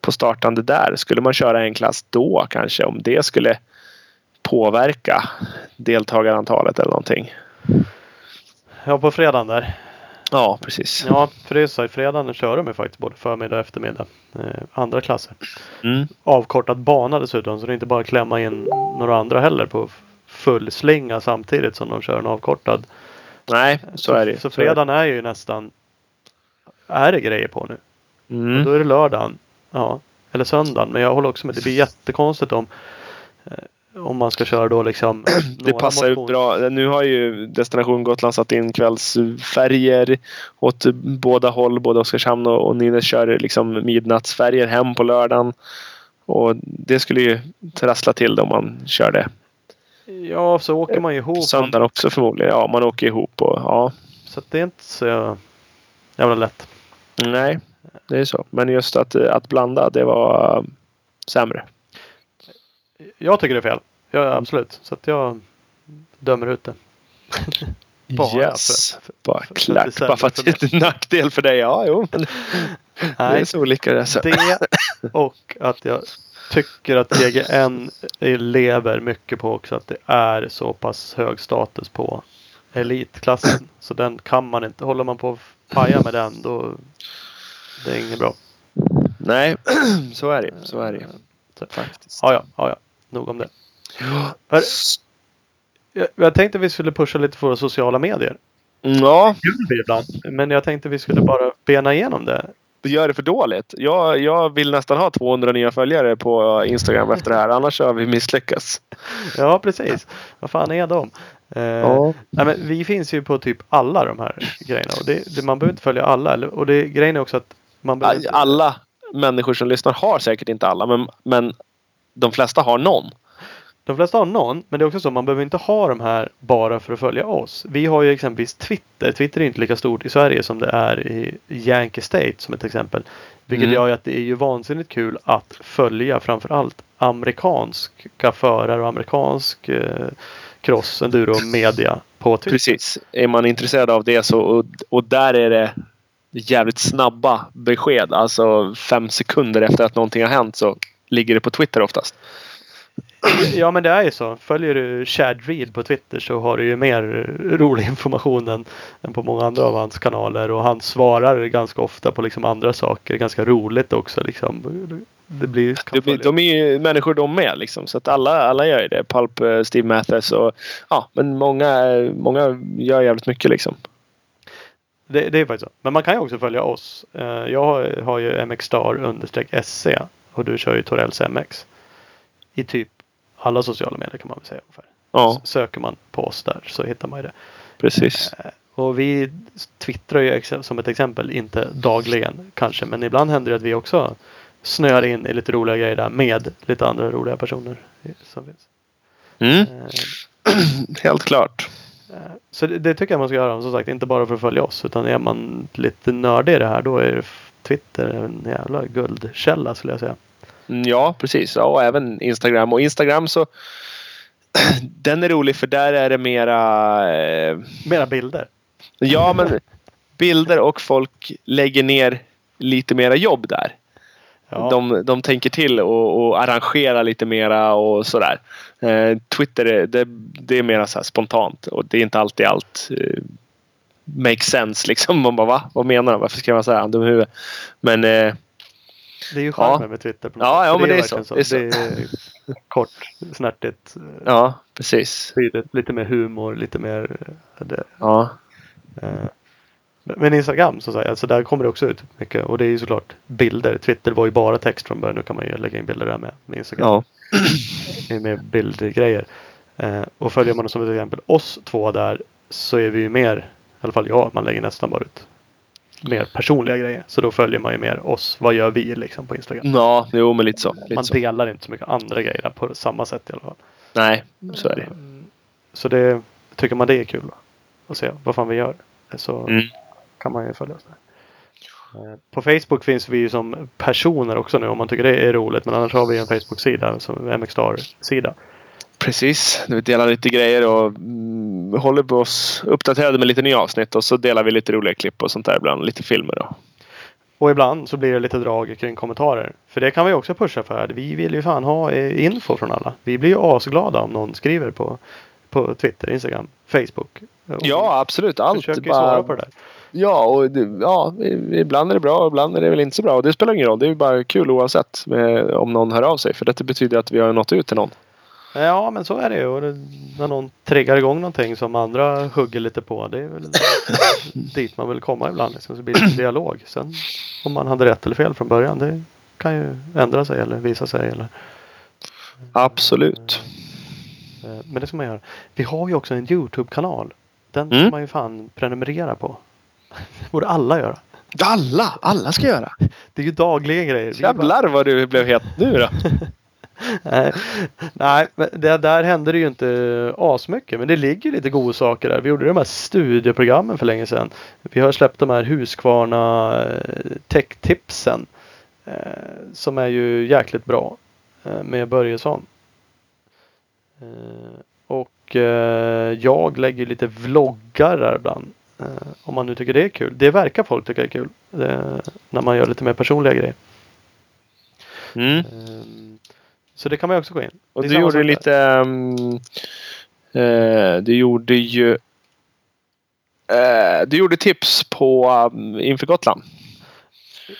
på startande där. Skulle man köra en klass då kanske om det skulle påverka deltagarantalet eller någonting. Ja, på fredagen där. Ja, precis. Ja, för det är så. I fredagen kör de ju faktiskt både förmiddag och eftermiddag. Eh, andra klasser. Mm. Avkortad bana dessutom. Så det är inte bara att klämma in några andra heller på full slinga samtidigt som de kör en avkortad. Nej, så är det. Så fredagen är ju nästan är det grejer på nu. Mm. Då är det lördagen. Ja. Eller söndagen. Men jag håller också med. Det blir jättekonstigt om eh, om man ska köra då liksom. Det passar ju motions- bra. Nu har ju Destination Gotland satt in kvällsfärger åt båda håll. Både Oskarshamn och och Nynäs kör liksom midnattsfärger hem på lördagen. Och det skulle ju trassla till det om man kör det Ja, så åker man ju ihop. söndagen också förmodligen. Ja, man åker ihop och ja. Så det är inte så jävla lätt. Nej, det är så. Men just att, att blanda, det var sämre. Jag tycker det är fel. Ja, absolut. Så att jag dömer ut det. Bara yes. för- för- bara för- för att det Bara för att det är en nackdel för dig. Ja, jo. Men det är Nej, så olika det. Så. det och att jag tycker att GGN lever mycket på också att det är så pass hög status på elitklassen. Så den kan man inte. Håller man på att paja med den då det är inget bra. Nej, så är det. Så är det. Så, Faktiskt. ja, ja, ja. Nog om det. Hör- Jag, tänkte vi skulle pusha lite för våra sociala medier. Ja, ibland. Men jag tänkte vi skulle bara bena igenom det. det gör det för dåligt. Jag, jag vill nästan ha 200 nya följare på Instagram efter det här. Annars har vi misslyckats. Ja, precis. Vad fan är de? Eh, Nej, men vi finns ju på typ alla de här grejerna. Och det, det, man behöver inte följa alla. Och det, grejen är också att man behöver Alla människor som lyssnar har säkert inte alla. Men, men de flesta har någon. De flesta har någon. Men det är också så man behöver inte ha de här bara för att följa oss. Vi har ju exempelvis Twitter. Twitter är inte lika stort i Sverige som det är i Yankee State som ett exempel. Vilket Mm. gör ju att det är ju vansinnigt kul att följa framförallt amerikanska förare och amerikansk eh, cross enduro media på Twitter. Precis. Är man intresserad av det så och, och där är det jävligt snabba besked. Alltså fem sekunder efter att någonting har hänt så ligger det på Twitter oftast. Ja men det är ju så. Följer du Chad Reed på Twitter så har du ju mer rolig information än, än på många andra av hans kanaler. Och han svarar ganska ofta på liksom andra saker. Ganska roligt också liksom. Det blir... Det blir, de är ju människor de med liksom. Så att alla, alla gör ju det. Pulp, eh, Steve Mathis och ja, men många, många gör jävligt mycket liksom. det, det är faktiskt så. Men man kan ju också följa oss. Eh, Jag har, ju MXstar understreck SC och du kör ju Torells MX. I typ alla sociala medier kan man väl säga ungefär. Ja, Söker man på oss där så hittar man ju det. precis. Och vi twittrar ju som ett exempel, inte dagligen kanske, men ibland händer det att vi också snöar in i lite roliga grejer där med lite andra roliga personer. Som finns. Mm, Eh, helt klart. eh, Så det, det tycker jag man ska göra, som sagt, inte bara för att följa oss, utan är man lite nördig i det här, då är Twitter en jävla guldkälla skulle jag säga. Mm, Ja, precis. Ja, och även Instagram. Och Instagram så den är rolig för där är det mera eh, Mera bilder. Ja, men bilder och folk lägger ner lite mera jobb där. Ja, De, de tänker till och, och arrangerar lite mera och sådär. Eh, Twitter är, det, det är mera så spontant och det är inte alltid allt eh, makes sense liksom. Man bara va? Vad menar de? Varför ska man säga han dum i huvudet? Men eh, det är ju charmen ja. med Twitter. På något Ja, sätt. ja, men det är verkligen så. Det är så. Det är kort, snärtigt, eh, ja, precis. tydligt, lite mer humor, lite mer eh, det, Ja, Eh, Men Instagram som sagt, alltså där kommer det också ut mycket och det är ju såklart bilder. Twitter var ju bara text från början. Nu kan man ju lägga in bilder där med, med Instagram. ja. Med, med bildgrejer. Eh, och följer man som ett exempel oss två där så är vi ju mer, alla fall jag, man lägger nästan bara ut mer personliga grejer. Så då följer man ju mer oss. Vad gör vi liksom på Instagram? Ja, jo men lite så. Lite Man så. delar inte så mycket andra grejer på samma sätt i alla fall. Nej, så är det. Så det, tycker man det är kul då, att se vad fan vi gör. Så Mm. kan man ju följa oss där. På Facebook finns vi ju som personer också nu om man tycker det är roligt. Men annars har vi en Facebook-sida som MXstar-sida. Precis. Nu delar lite grejer och mm, håller på oss uppdaterade med lite nya avsnitt och så delar vi lite roliga klipp och sånt där ibland. Lite filmer och Och ibland så blir det lite drag kring kommentarer. För det kan vi också pusha för. Vi vill ju fan ha eh, info från alla. Vi blir ju asglada om någon skriver på, på Twitter, Instagram, Facebook. Och Ja, absolut. vi Allt. försöker Bara- svara på det där. Ja, och det, ja, ibland är det bra och ibland är det väl inte så bra. Och det spelar ingen roll. Det är ju bara kul oavsett med, om någon hör av sig. För det betyder att vi har nått ut till någon. Ja men så är det ju. Och det, när någon triggar igång någonting som andra hugger lite på. Det är väl dit man vill komma ibland. Liksom, så blir det en dialog. Sen om man hade rätt eller fel från början. Det kan ju ändra sig eller visa sig. Eller, Absolut. eh, men det ska man göra. Vi har ju också en Youtube-kanal. Den Mm. ska man ju fan prenumerera på. Det borde alla göra. Alla! Alla ska göra. Det är ju dagliga grejer. Bara- Jävlar vad du blev het nu då. Nej, men det, där hände det ju inte asmycket. Men det ligger lite godsaker där. Vi gjorde de här studieprogrammen för länge sedan. Vi har släppt de här Husqvarna eh, tech-tipsen. Eh, som är ju jäkligt bra. Eh, med Börjesson. Och jag lägger lite vloggar där ibland. Om man nu tycker det är kul. Det verkar folk tycka är kul. när man gör lite mer personliga grejer. Mm. Så det kan man också gå in. Och du gjorde lite... Um, eh, du gjorde ju... Eh, du gjorde tips på um, inför Gotland.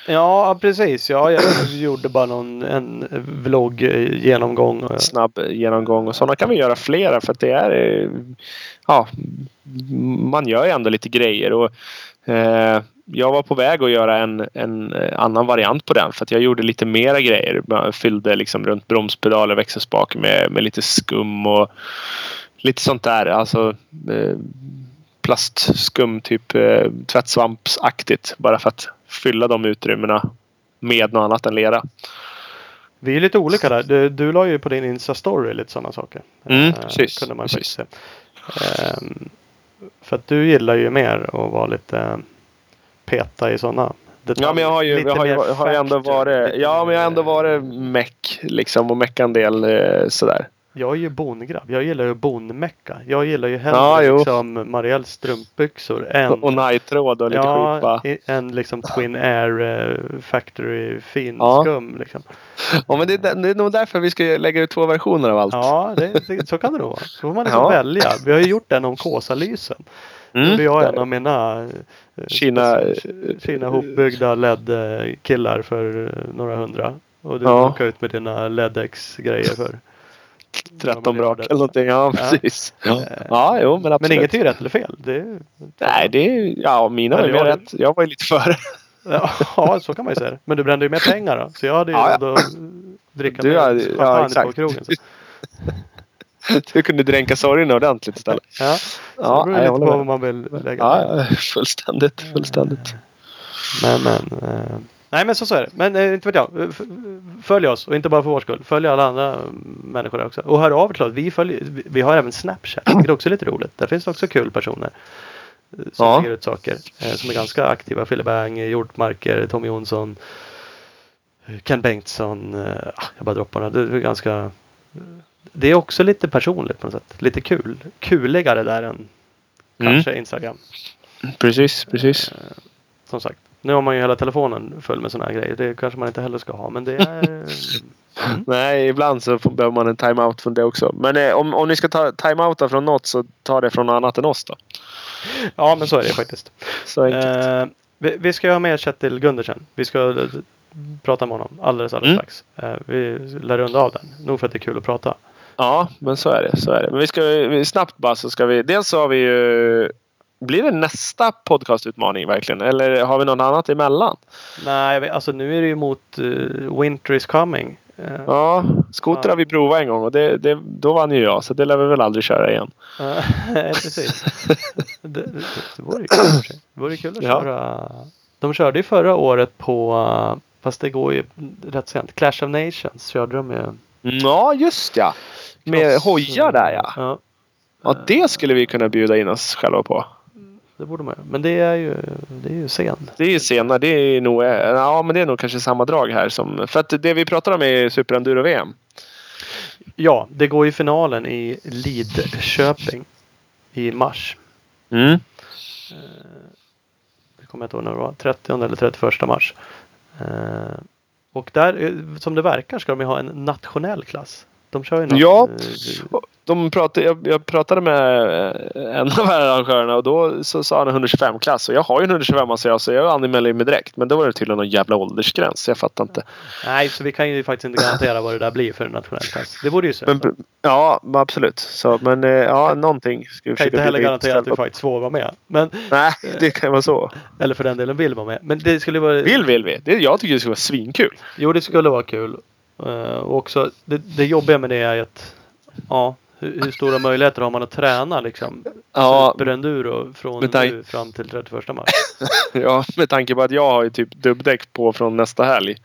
Ja precis. Ja, jag gjorde bara någon en vlogg eh, Snabb genomgång och sådana kan vi göra flera för att det är... Ja, man gör ju ändå lite grejer. Och, eh, jag var på väg att göra en, en eh, annan variant på den för att jag gjorde lite mera grejer. Jag fyllde liksom runt bromspedal och växelspak med, med lite skum och lite sånt där. Alltså eh, plastskum, typ eh, tvättsvampsaktigt. Bara för att fylla de utrymmena med något annat än lera. Vi är lite olika där. Du, du la ju på din Insta-story lite sådana saker. Mm, Eh, precis, Kunde man precis. Ehm, för att du gillar ju mer att vara lite peta i sådana detaljer. Ja men jag har ju, jag har, jag har ändå varit, ja men jag har ändå varit meck liksom och meckat en del eh, sådär. Jag är ju bongrabb. Jag gillar ju bonmecka. Jag gillar ju hellre Ja, liksom Marielles strumpbyxor än Och nighttråd och lite skit ja, i- än liksom Twin Air eh, Factory fin Ja. skum. Liksom. Ja men det, är- det är nog därför vi ska lägga ut två versioner av allt. Ja, det, det, så kan det nog vara. Så får man liksom Ja. välja. Vi har ju gjort den om Kåsalysen. Mm, Vi har en där. av mina eh, Kina, eh, Kina hopbyggda LED-killar för eh, några hundra. Och du Ja. åker ut med dina LED-X-grejer för 13 några brak eller någonting. Ja, Ja. precis. Ja. ja, jo men absolut. Men inget är ju rätt eller fel. Det är, Nej, det är Ja, mina var ju jag- rätt. Jag var ju lite före. Ja, så kan man ju säga det. Men du brände ju mer pengar då. Så jag hade ju Ja, ja. att dricka Du mer hade- ja, champagne på exakt. krogen. Så. Du kunde dränka sorgerna ordentligt istället. Ja, Ja, det beror lite på vad man vill lägga. Ja, fullständigt. Fullständigt. Men, men. Eh, nej men så, så är det. Men eh, inte vet jag. Följ oss och inte bara för vår skull. Följ alla andra människor också. Och hör av er. Vi, följer, vi, har även Snapchat. Också är lite roligt. Där finns det också kul personer. eh, Som Ja. lägger ut saker. Som är ganska aktiva. Fille Bang, Hjortmarker, Tommy Jonsson. Ken Bengtsson. Ah, jag bara droppar några. Det är ganska. Eh, Det är också lite personligt på något sätt. Lite kul. Kuligare där än Mm. kanske Instagram. Precis, precis. Som sagt. Nu har man ju hela telefonen full med sådana här grejer. Det kanske man inte heller ska ha. Men det är... Nej, ibland så behöver man en time-out från det också. Men eh, om, om ni ska ta time-outa från något så ta det från något annat än oss då. ja men så är det faktiskt. Så enkelt. Eh, vi, vi ska ju ha med Kjetil Gundersen. Vi ska eh, prata med honom alldeles alldeles Mm. strax. Eh, vi lär runda av den. Nog för att det är kul att prata. Ja, men så är det. Så är det. Men vi ska snabbt bara så ska vi. Dels så har vi ju. Blir det nästa podcastutmaning verkligen? Eller har vi något annat emellan? Nej, alltså nu är det ju mot eh, Winter is coming. Eh, Ja, skoter har vi provat en gång och det, det, då vann ju jag. Så det lär vi väl aldrig köra igen. precis. det, det, det vore ju kul. Det vore kul att Ja. köra. De körde ju förra året på, fast det går ju rätt sent. Clash of Nations körde de ju. Ja, just ja. Med Cross- hojar där ja. Ja, Ja, det skulle vi kunna bjuda in oss själva på. det borde man göra. Men det är ju, det är ju sen. Det är ju senare. Det är nog, ja, men det är nog kanske samma drag här. Som, för att det vi pratar om är Super Enduro VM. Ja, det går ju finalen i Lidköping i mars. Mm. Det kommer jag inte ihåg när det var. 30 eller 31 mars. Och där, eh, som det verkar, ska de ju ha en nationell klass. De kör ju någon, Ja. eh, De pratade, jag, jag pratade med eh, en av arrangörerna och då så sa han 125-klass. Och jag har ju en 125 så jag, så jag anmälde mig direkt. Men då var det tydligen någon jävla åldersgräns. Jag fattar inte. nej, så vi kan ju faktiskt inte garantera vad det där blir för en nationell klass. Det vore ju synd. Ja, absolut. Så, men eh, ja, någonting ska vi kan inte heller garantera att vi faktiskt får vara med. Men, Nej, det kan vara så. eller för den delen vill vara med. Men det skulle vara... Vill vill vi. Det, jag tycker det skulle vara svinkul. Jo, det skulle vara kul. Eh, och också, det, det jobbiga med det är att ja, hur, hur stora möjligheter har man att träna liksom? Ja, Superenduro från nu fram till 31 mars. ja, med tanke på att jag har ju typ dubbdäck på från nästa helg.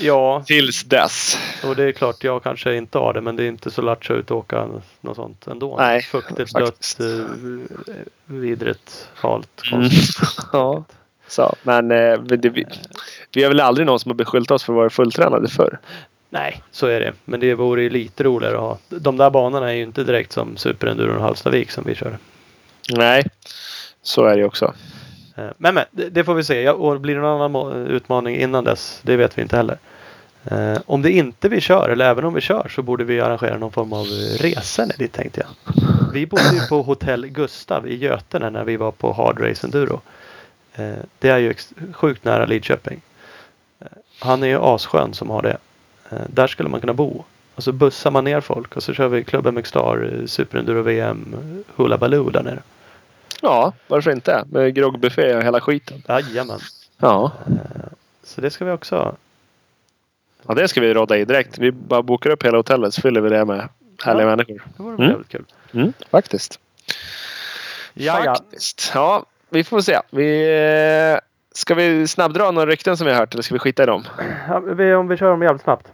Ja, Tills dess. och det är klart jag kanske inte har det men det är inte så lattjo ut att åka något sånt ändå. Nej, Fuktigt, faktiskt. dött, eh, vidrigt, halt, Mm. konstigt. Ja. Så, men eh, det, vi, vi har väl aldrig någon som har beskyllt oss för att vara fulltränade förr. Nej, så är det. Men det vore ju lite roligare att ha. De där banorna är ju inte direkt som Superenduron Hallstavik som vi kör. Nej, så är det också. Eh, Men, men det, får vi se. Och blir det någon annan utmaning innan dess? Det vet vi inte heller. Eh, om det inte vi kör, eller även om vi kör, så borde vi arrangera någon form av resa dit tänkte jag. Vi bodde ju på hotell Gustav i Götene när vi var på Hard Race Enduro. Eh, det är ju sjukt nära Lidköping. Han är ju asskön som har det. Eh, där skulle man kunna bo. Och så bussar man ner folk och så kör vi Club MX Star, eh, Superenduro VM, Hula Baloo där nere. Ja, varför inte? Med groggbuffé och hela skiten. Jajamän. Ja. Så det ska vi också. ja, det ska vi råda i direkt. Vi bara bokar upp hela hotellet så fyller vi det med härliga Ja. människor. Det vore Mm. jävligt kul. Mm, faktiskt. Ja, ja. Faktiskt. Ja, vi får se. Vi, eh, ska vi snabbdra några rykten som vi har hört eller ska vi skita i dem? Ja, om vi kör dem jävligt snabbt.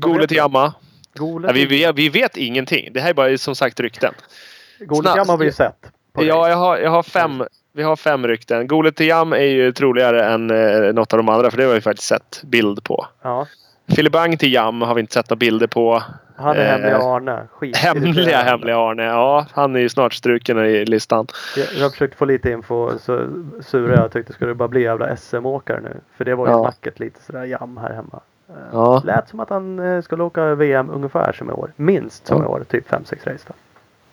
Gole Jamma. Golet Ja, vi, vi, vi vet ingenting. Det här är bara som sagt rykten. Golet snabbt. Jam har vi ju sett. Ja, jag har, jag har fem. Vi har fem rykten. Gole till Jam är ju troligare än eh, något av de andra för det har vi faktiskt sett bild på. ja. Filibang till Jam har vi inte sett några bilder på. Han är Eh, hemliga Arne. Skit. Hemliga hemliga Arne. Ja, han är ju snart struken i listan. Jag, jag försökte få lite info så sura jag tyckte skulle det bara bli jävla SM-åkare nu. För det var ju Ja. snacket lite sådär jam här hemma. Eh, Ja. Lät som att han eh, skulle åka VM ungefär som i år. Minst som i år. Typ 5-6 race då.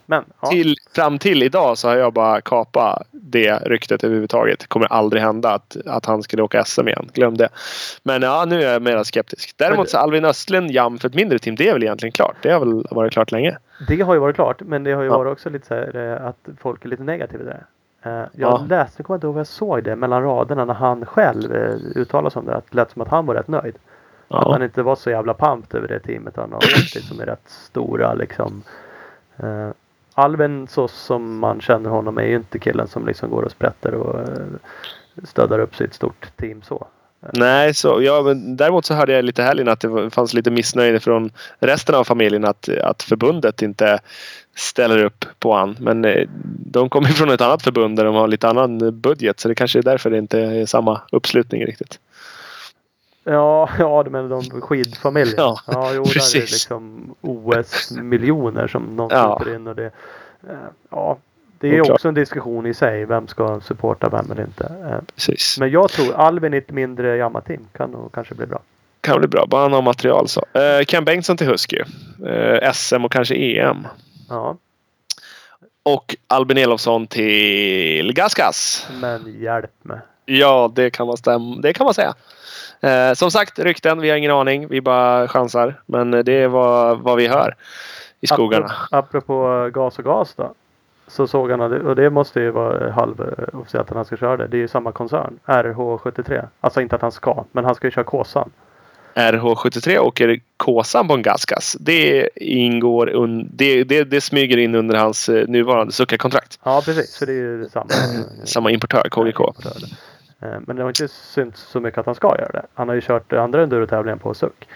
Men ja. Till, fram till idag så har jag bara kapat det ryktet överhuvudtaget. Det kommer aldrig hända att, att han skulle åka SM igen. Glöm det. Men ja, nu är jag mer skeptisk. Däremot så Alvin Östlund jam för ett mindre team. Det är väl egentligen klart. Det har väl varit klart länge. Det har ju varit klart. Men det har ju Ja. varit också lite så här, eh, att folk är lite negativa till det. Jag Ja. läste, jag kommer inte ihåg vad jag såg det mellan raderna när han själv uttalade sig om det. Att det lät som att han var rätt nöjd. Att Ja. han inte var så jävla pumped över det teamet han har åkt i som är rätt stora liksom. Uh, Alven så som man känner honom är ju inte killen som liksom går och sprätter och uh, stödar upp sitt stort team så. Nej, så, ja, men däremot så hörde jag lite helgen att det fanns lite missnöje från resten av familjen att, att förbundet inte ställer upp på han. Men eh, de kommer från ett annat förbund där de har lite annan budget så det kanske är därför det inte är samma uppslutning riktigt. Ja, ja men de skidfamiljen. Ja, ja jo, där är det precis. liksom OS-miljoner som någon Ja. skjuter in och det. eh, ja, det är också en diskussion i sig. Vem ska supporta vem eller inte. Eh, Precis. Men jag tror Alvin i ett mindre Yamaha-team kan nog kanske bli bra. Kan bli bra. Bara han har material så. Eh, Ken Bengtsson till Husky. SM och kanske EM. Ja, Och Albin Elofsson till Gaskas. men hjälp mig. Ja, det kan man, stäm- det kan man säga. Eh, som sagt, rykten. Vi har ingen aning. Vi bara chansar. Men det är vad, vad vi hör i skogarna. Apropå, apropå gas och gas då. Så såg han, och det måste ju vara halvofficiellt att han ska köra det. Det är ju samma koncern. RH73. Alltså inte att han ska, men han ska ju köra Kåsan. RH73 åker Kåsan på en Gaskas. Det ingår un- det, det, det smyger in under hans eh, nuvarande Succa-kontrakt. Ja precis, så det är ju samma. Samma importör, KGK. Eh, Men det har inte synts så mycket att han ska göra det. Han har ju kört andra endurotävlingar på SUK.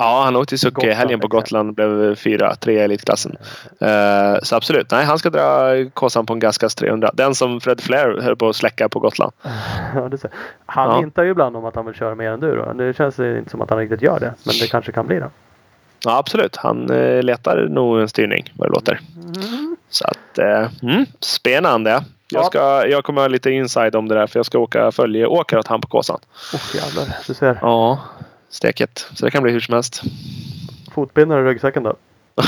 Ja, han åkte till Succa i Gotland, helgen på. Gotland. Blev fyra, tre i elitklassen. Eh, så absolut. Nej, han ska dra Kåsan på en Gaskas 300. Den som Fred Flair höll på att släcka på Gotland. Det. Han Ja. hintar ju ibland om att han vill köra mer enduro. Nu känns det inte som att han riktigt gör det. Men det kanske kan bli det. Ja, absolut. Han eh, letar nog en styrning vad det låter. Så att, eh, mm, spännande. Jag, Ja. ska, jag kommer ha lite inside om det där för jag ska åka följeåkare åt han på Kåsan. Oh, jävlar, du ser. Ja, steket. Så det kan bli hur som helst. Fotbindare i ryggsäcken då.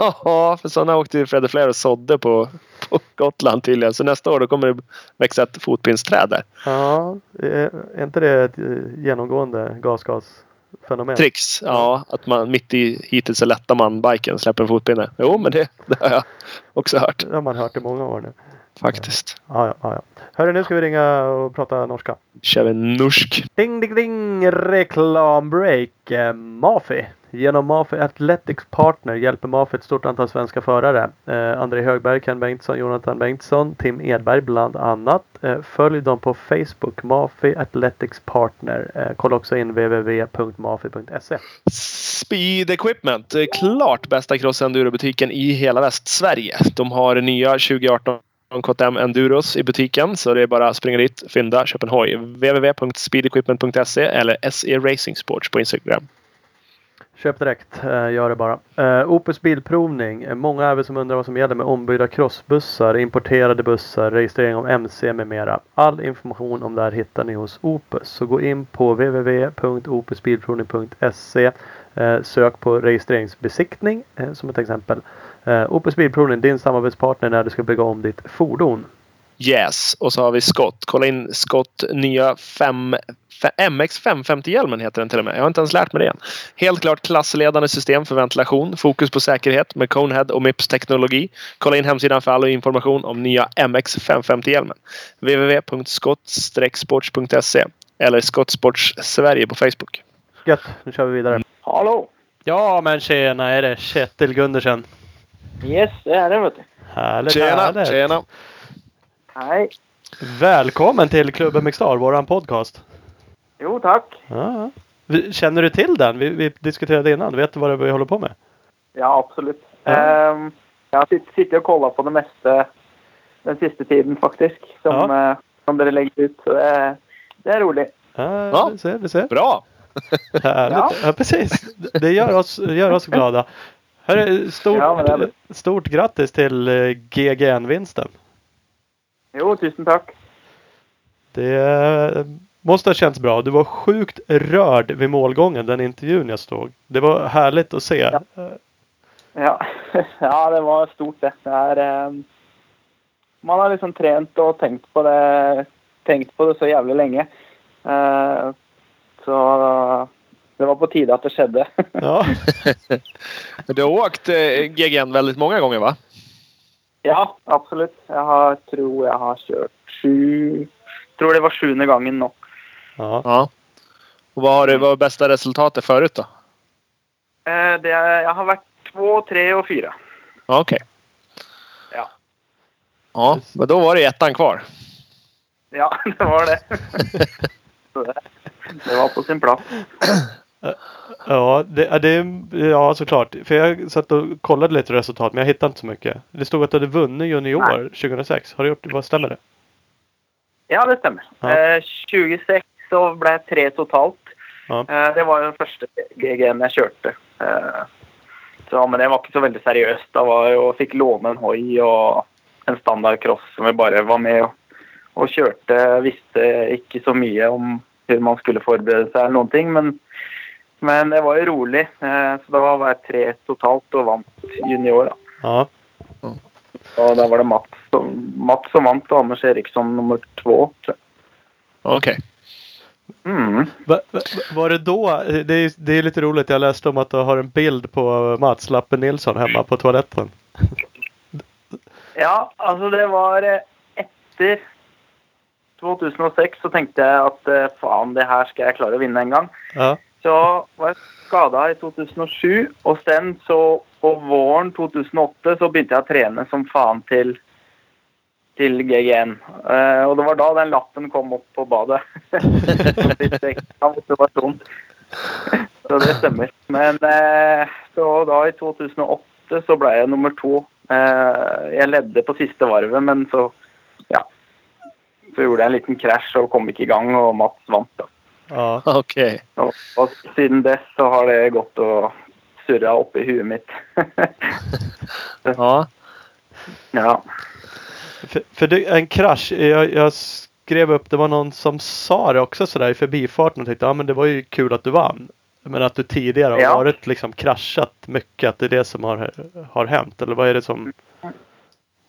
Ja, för sådana åkte ju Fredde Flair och sådde på, på Gotland tydligen. Så nästa år då kommer det växa ett fotpinsträd där. Ja, är är inte det ett eh, genomgående gasgasfenomen? Tricks. Ja, att man mitt i hittills så lättar man biken släpper en fotpinne. Jo, men det, det har jag också hört Det har man hört i många år nu. Faktiskt. Ja, ja, ja. Hörru, nu ska vi ringa och prata norska. Kör vi norsk. Ding, ding, ding! Reklambreak. Eh, Mafi. Genom Mafi Athletics Partner hjälper Mafi ett stort antal svenska förare. Eh, André Högberg, Ken Bengtsson, Jonathan Bengtsson, Tim Edberg bland annat. Eh, följ dem på Facebook, Mafi Athletics Partner. Eh, kolla också in www.mafi.se. Speed Equipment. eh, Klart bästa cross-enduro-butiken i hela Västsverige. De har nya 2018 från KTM Enduros i butiken. Så det är bara att springa dit, fynda, köp en hoj. www.speedequipment.se eller SE Racing Sports på Instagram. Köp direkt, eh, gör det bara. Eh, Opus Bilprovning. Eh, många är väl som undrar vad som gäller med ombyggda crossbussar, importerade bussar, registrering av MC med mera. All information om det här hittar ni hos Opus. Så gå in på www.opusbilprovning.se Sök på registreringsbesiktning som ett exempel. Eh, Opus Bilprovning, din samarbetspartner när du ska bygga om ditt fordon. Yes. Och så har vi Scott. Kolla in Scott nya 5, MX 550-hjälmen heter den till och med. Jag har inte ens lärt mig det än. Helt klart klassledande system för ventilation. Fokus på säkerhet med Conehead och Mips teknologi. Kolla in hemsidan för all information om nya MX 550-hjälmen. www.scott-sports.se eller Skottsports Sverige på Facebook. Gött, nu kör vi vidare. Hallå! Ja men tjena, är det Kjetil Gundersen? Yes, det är det vet du. Härligt, Tjena! härligt. Tjena! Hej! Välkommen till Klubben Mixstar, våran podcast. Jo, tack. Ja. Känner du till den? Vi, vi diskuterade innan. Vet du vad det vi håller på med? Ja, absolut. Ja. Ehm, jag har sitt- suttit och kollat på det mesta den sista tiden faktiskt. Som, eh, som dere lägger ut. Så det, är- det är roligt. Ja, Ja. vi ser, vi ser. Bra! Härligt. Ja. Ja. precis. Det gör oss, gör oss glada. Hörru, stort, Ja, det stort grattis till eh, GGN-vinsten. Jo, tusen tack. Det eh, måste ha känts bra. Du var sjukt rörd vid målgången, den intervjun jag stod. Det var härligt att se. Ja. Ja, ja det var stort det. det är, ehm, man har liksom tränat och tänkt på det, tänkt på det så jävla länge. Eh, så det var på tide att det skedde. Ja. Du har åkt eh, GGN väldigt många gånger va? Ja, absolut. Jag har, tror jag har kört sju... tror det var sjunde gången nu. Ja. Ja. Och vad har du, vad var bästa resultatet förut då? Eh, det, jag har varit två, tre och fyra. Okej. Ja. Ja, men då var det ettan kvar. Ja, det var det, det var på sin plats. Ja, det, det, ja, såklart. För jag satt och kollade lite resultat men jag hittade inte så mycket. Det stod att du hade vunnit junior 2006. Har du gjort Vad stämmer det? Ja, det stämmer. Ja. Eh, 26 så blev det tre totalt. Ja. Eh, det var den första GGN jag körde. Eh, så, men det var inte så väldigt seriöst. Det var jag fick låna en hoj och en standardcross som jag bara var med och, och körde. Visste inte så mycket om hur man skulle förbereda sig eller någonting. Men, men det var ju roligt. Eh, så det var bara tre totalt och vann junior. Då. Ja. Och där var det Mats som, Mats som vann och Anders Eriksson nummer två. Okej. Mm. Va, va, var det då? Det är, det är lite roligt. Jag läste om att du har en bild på Mats Lappen Nilsson hemma på toaletten. Ja, alltså det var eh, efter 2006 så tänkte jag att eh, fan, det här ska jag klara att vinna en gång. Ja. Så var jag skadad i 2007 och sen så på våren 2008 så började jag träna som fan till till GGN. Eh, och det var då den lappen kom upp på badet. Lite extra motivation. så det stämmer. Men eh, så då i 2008 så blev jag nummer två. Eh, jag ledde på sista varvet men så ja. Så gjorde jag en liten krasch och kom inte igång och Mats vann. Då. Ja. Okej. Och, och sedan dess så har det gått och surra upp i huvudet mitt. Ja. ja. För, för det, en krasch. Jag, jag skrev upp. Det var någon som sa det också sådär i förbifarten och tänkte ja men det var ju kul att du vann. Men att du tidigare har Ja. varit liksom kraschat mycket. Att det är det som har, har hänt. Eller vad är det som?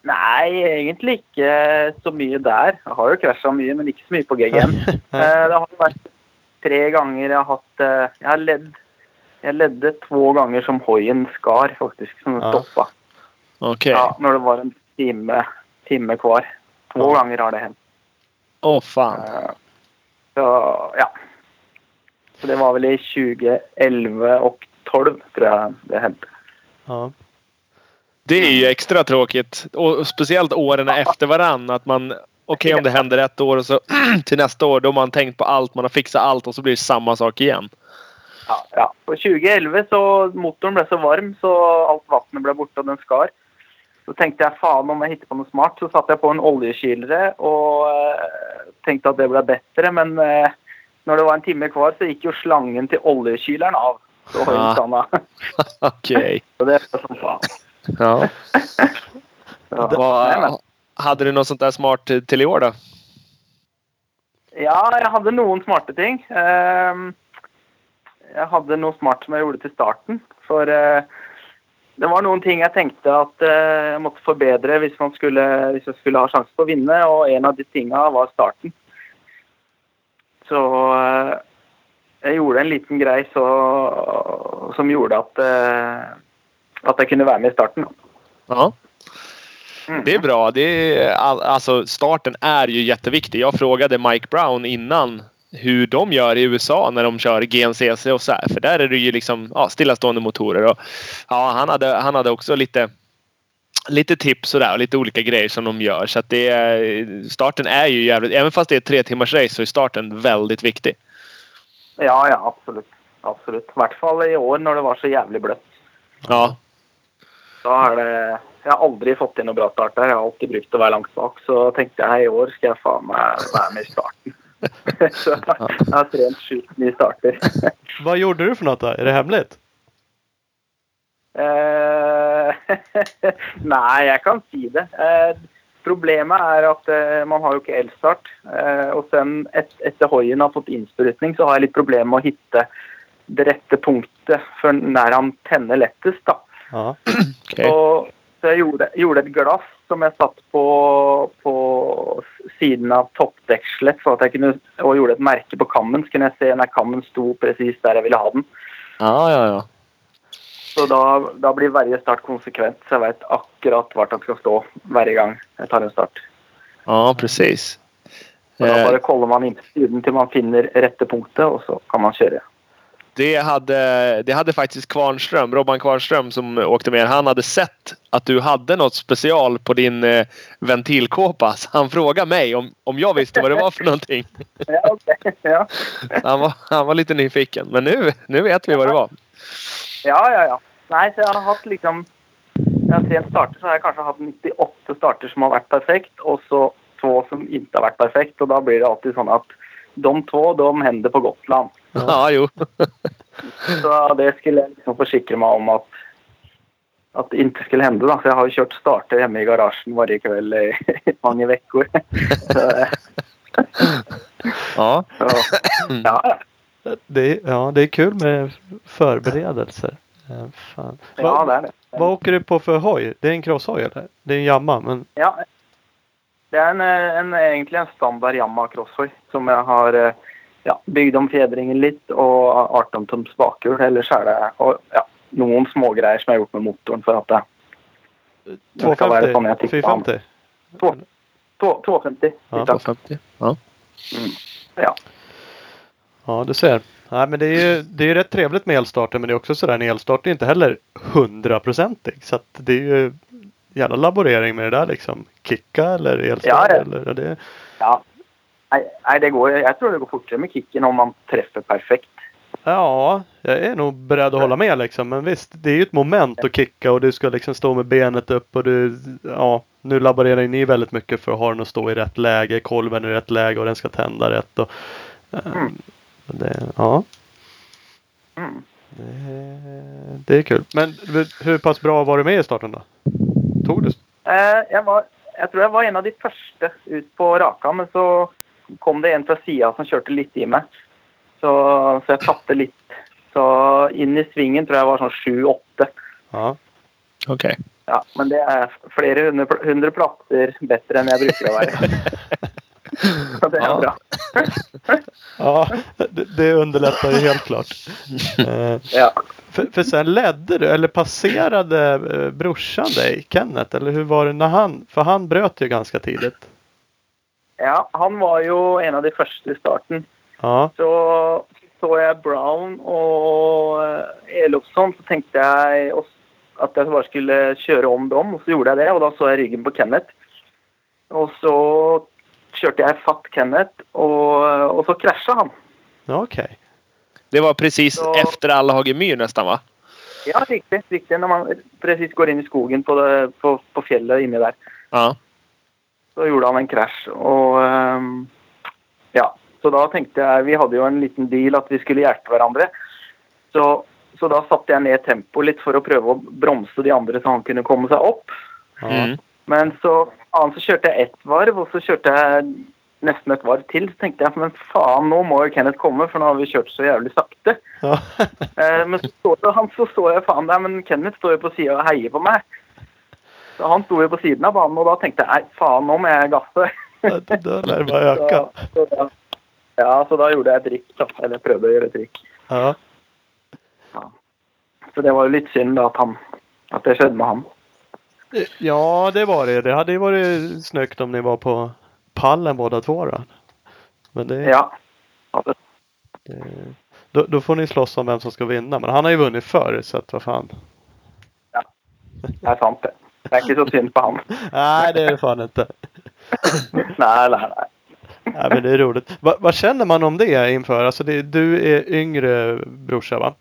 Nej, egentligen inte så mycket där. Jag har ju kraschat mycket, men inte så mycket på GGN. Nej. Eh, det har varit tre gånger jag har haft... eh, Jag har ledd, jag ledde två gånger som hojen skar faktiskt, som Ja. stoppade. Okej. Ja, när det var en timme, timme kvar. Två Ja. gånger har det hänt. Åh fan. Eh, Så ja. Så det var väl i 2011 och 12 tror jag det hände. Ja. Det är ju extra tråkigt. Och speciellt åren efter varann. Att man... Okej om det händer ett år och så till nästa år då har man tänkt på allt. Man har fixat allt och så blir det samma sak igen. Ja, ja. På 2011 så motorn blev så varm så allt vattnet blev borta och den skar. Så tänkte jag fan om jag hittar på något smart så satte jag på en oljekylare och eh, tänkte att det blev bättre. Men eh, när det var en timme kvar så gick ju slangen till oljekylaren av. Så har Ja. jag stanna. Okej. Så det är som fan. Ja. Ja. Men, hade du något sånt där smart till till i år då? ja, jeg hadde noen smarte ting. Ehm, jeg hadde noe smart som jeg gjorde til starten. For eh, det var noen ting jeg tenkte at eh, jeg måtte forbedre hvis, man skulle, hvis jeg skulle ha sjanse på å vinne, og en av de tinga var starten. Så eh, jeg gjorde en liten grei så, som gjorde at, at jeg kunne være med i starten. Ja. Mm. Det är bra. Det är, all, alltså starten är ju jätteviktig. Jag frågade Mike Brown innan hur de gör i USA när de kör GNCC och så här. För där är det ju liksom ja, stillastående motorer. Och, ja, han, hade, han hade också lite, lite tips och, där, och lite olika grejer som de gör. Så att det är, starten är ju jävligt... Även fast det är ett tre timmars race så är starten väldigt viktig. Ja, ja, absolutt. Absolutt. I hvert fall i år når det var så jævlig bløtt. Ja, Da er det Jeg har aldri fått inn noe bra start der. Jeg har alltid brukt å være langt bak. Så tenkte jeg i år skal jeg faen meg være med i starten. så jeg har trent sjukt mye starter. Vad gjorde du för något då? Är det hemligt? Eh, Nei, jeg kan si det. Eh, Problemet er at eh, man har jo ikke elstart. Og sen et, etter hoien har fått innsprutning, så har jeg litt problemer med å hitte det rette punktet for når han tenner lettest. da. Ja. okej. Og, så jeg gjorde, gjorde et glass som jeg satt på, på siden av toppdekselet, så at jeg kunne, og gjorde et merke på kammen. Så kunne jeg se når kammen sto presis der jeg ville ha den. Ja, ja, ja. Så da, da blir hver start konsekvent, så jeg vet akkurat hvor den skal stå hver gang jeg tar en start. Ja, precis. Så da Eh, bare kolder man inn til siden til man finner rette punktet, og så kan man kjøre. Det hade, det hade faktiskt Kvarnström, Robban Kvarnström som åkte med. Han hade sett att du hade något special på din eh, ventilkåpa. Så han frågade mig om, om jag visste vad det var för någonting. Ja, ok. Ja, Han var, han var lite nyfiken. Men nu, nu vet vi vad det var. ja, ja. ja. Nei, så jeg har hatt liksom Jeg har trent starter, så har jeg kanskje hatt 98 starter som har vært perfekt, og så to som ikke har vært perfekt. Og da blir det alltid sånn at de to, de hender på Gotland. Ja, jo. Så det skulle jeg liksom forsikre meg om at at det ikke skulle hende. da. Så jeg har jo kjørt starter hjemme i garasjen hver kveld i mange uker. Så, Ja. så, ja, Det, är, ja, det är kul med förberedelser. Eh, Fan. ja, Vad, det er det. vad åker du på för hoj? Det är en crosshoj eller? Det är en Yamaha men Ja, det er en, en, egentlig en standard Yamaha crosshoj som jeg har eh, ja, bygd om fjedringen litt og 18 toms bakhjul. Ellers er det og, ja, noen smågreier som har gjort med motoren for at det Det ska vara sån jag 250? tycker om. 450? to- to- 250. Ja, litt av. 250. Ja. Ja. Ja, du ser. Nej, men det är ju det är ju rätt trevligt med elstarter men det är också sådär en elstart är inte heller hundraprocentig. Så att det är ju jävla laborering med det där liksom. Kicka eller elstart Ja, ja. eller ja, det. ja. Nei, det går, jeg tror det går fortere med kicken om man treffer perfekt. Ja, jag är nog beredd att hålla med liksom. Men visst, det är ju ett moment att kicka och du ska liksom stå med benet upp och du, ja, nu laborerar ju ni väldigt mycket för att ha den att stå i rätt läge, kolven i rätt läge och den ska tända rätt. Och, eh, Mm. det, ja, Mm. det, det är kul. Men hur- pass bra var du med i starten då? Tog du? Eh, jeg, var, jeg tror jeg var en av de første ut på raka, men så kom det en fra sida som kjørte litt i meg. Så, så jeg tapte litt. Så inn i svingen tror jeg var sånn sju-åtte. Ja. Okej. Ja, men det er flere hundre, hundre plasser bedre enn jeg bruker å være. Så det er Ja. bra. Ja, det, det underlättar ju helt klart. Eh, Ja. För, för sen ledde du, eller passerade eh, brorsan dig, Kenneth? Eller hur var det när han, för han bröt ju ganska tidigt. Ja, han var jo en av de første i starten. Ja, Så så jeg Brown og eh, Elofsson, så tenkte jeg at jeg bare skulle kjøre om dem, og så gjorde jeg det. Og da så jeg ryggen på Kenneth. Og så kjørte jeg fatt Kenneth, og, og så krasja han. ja okej. Det var precis Så- efter Allahagen myr nästan va? Ja, riktig. riktig. Når man presis går inn i skogen på, det, på, på fjellet inni der, Ja. Så gjorde han en krasj. Og ehm, ja, så da tenkte jeg Vi hadde jo en liten deal at vi skulle hjelpe hverandre. Så så da satte jeg ned tempoet litt for å prøve å bromse de andre så han kunne komme seg opp. Ja. Mm. Men så, faen, så kjørte jeg ett varv, og så kjørte jeg nesten et varv til. Så tenkte jeg men faen, nå må jo Kenneth komme, for nå har vi kjørt så jævlig sakte. Ja. Eh, men så han, så står jeg faen der, men Kenneth står jo på sida og heier på meg. Så han sto jo på siden av banen, og da tenkte jeg nei, faen, nå må jeg gasse. Det lär öka. Så, så da, ja, så da gjorde jeg trikk, da. Eller prøvde å gjøre trikk. Ja. Så det var jo litt synd da at, han, at det skjedde med han. ja, det var det. Det hade ju varit snyggt om ni var på pallen båda två då. Men det, Ja. Ja, det- då, då får ni slåss om vem som ska vinna. Men han har ju vunnit förr så att vad fan. Det er sant, det. Er ikke så synd på han. Nej, det är det fan inte. Nei, nei, nei. Nej, men det är roligt. Va, vad känner man om det inför? Alltså det, du är yngre brorsa va?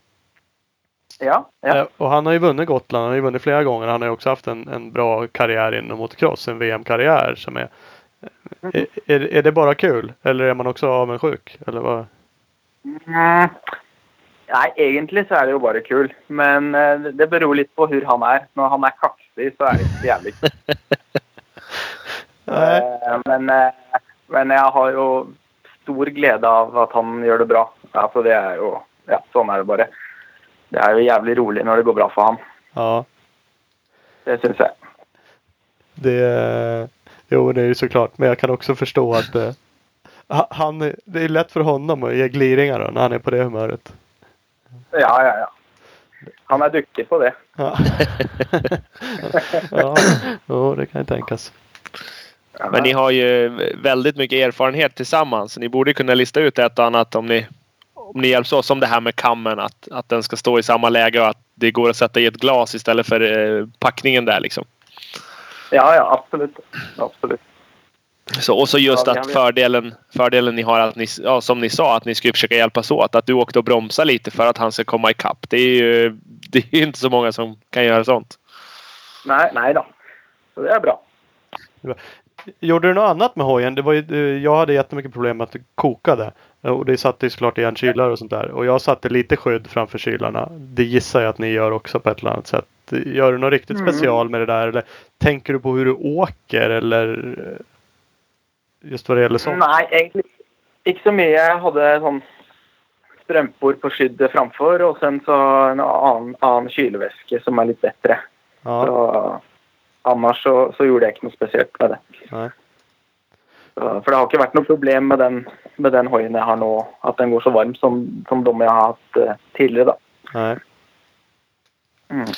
Ja, ja. Eh, Och han har ju vunnit Gotland. Han har ju vunnit flera gånger. Han har ju också haft en, en bra karriär inom motocross. En VM-karriär som är, är, är. Är det bara kul? Eller är man också avundsjuk? Eller vad? Mm. Nei, egentlig så er det jo bare kul. Men eh, det beror litt på hvor han er. Når han er kaksig, så er det ikke så jævlig kult. Nej. Eh, Men, eh, men jeg har jo stor glede av at han gjør det bra. Altså, det er jo Ja, sånn er det bare. Det er jo jævlig rolig når det går bra for han. Ja, Det syns jeg. det, jo, det är ju såklart. Men jag kan också förstå att ha- han, är- det är lätt för honom att ge gliringar då, när han är på det humöret. Ja, ja, ja. Han er dyktig på det. Ja, ja jo, det kan ju tänkas. Men ni har ju väldigt mycket erfarenhet tillsammans. Ni borde kunna lista ut ett och annat om ni, om ni hjälps åt. Som det här med kammen. Att, att den ska stå i samma läge och att det går att sätta i ett glas istället för eh, packningen där liksom. Ja, ja, absolutt. Absolutt. Så, och så just Ja, att fördelen, fördelen ni har att ni, ja, som ni sa, att ni skulle försöka hjälpas åt. Att du åkte och bromsa lite för att han ska komma ikapp. Det är ju det är ju inte så många som kan göra sånt. Nei, nei da. Så det er bra. Gjorde du något annat med hojen? Det var ju, eh, jag hade jättemycket problem med att det kokade. Och det satte ju såklart igen kylar och sånt där. Och jag satte lite skydd framför kylarna. Det gissar jag att ni gör också på ett eller annat sätt. Gör du något riktigt Mm. special med det där? Eller tänker du på hur du åker? Eller eh, just vad det gäller sånt? Nei, egentlig ikke så mye. Jeg hadde sånn strømper på skyddet framfor, og sen så en annen, annen kylevæske som er litt bedre. Ja, Så, annars så, så gjorde jeg ikke noe spesielt med det. nej. Så, for det har ikke vært noe problem med den, med den hoien jeg har nå, at den går så varm som, som de jeg har hatt eh, tidligere. da. nej. Mm.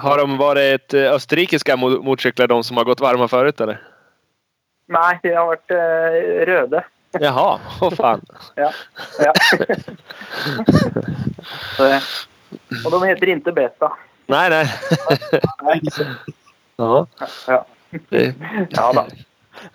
Har de varit eh, österrikiska mo- motorcyklar de som har gått varma förut eller? Nei, de har vært eh, røde. Jaha, åh fan. Ja. ja. så, og de heter inte Beta. Nej, nej. Ja. Ja. Det, ja da.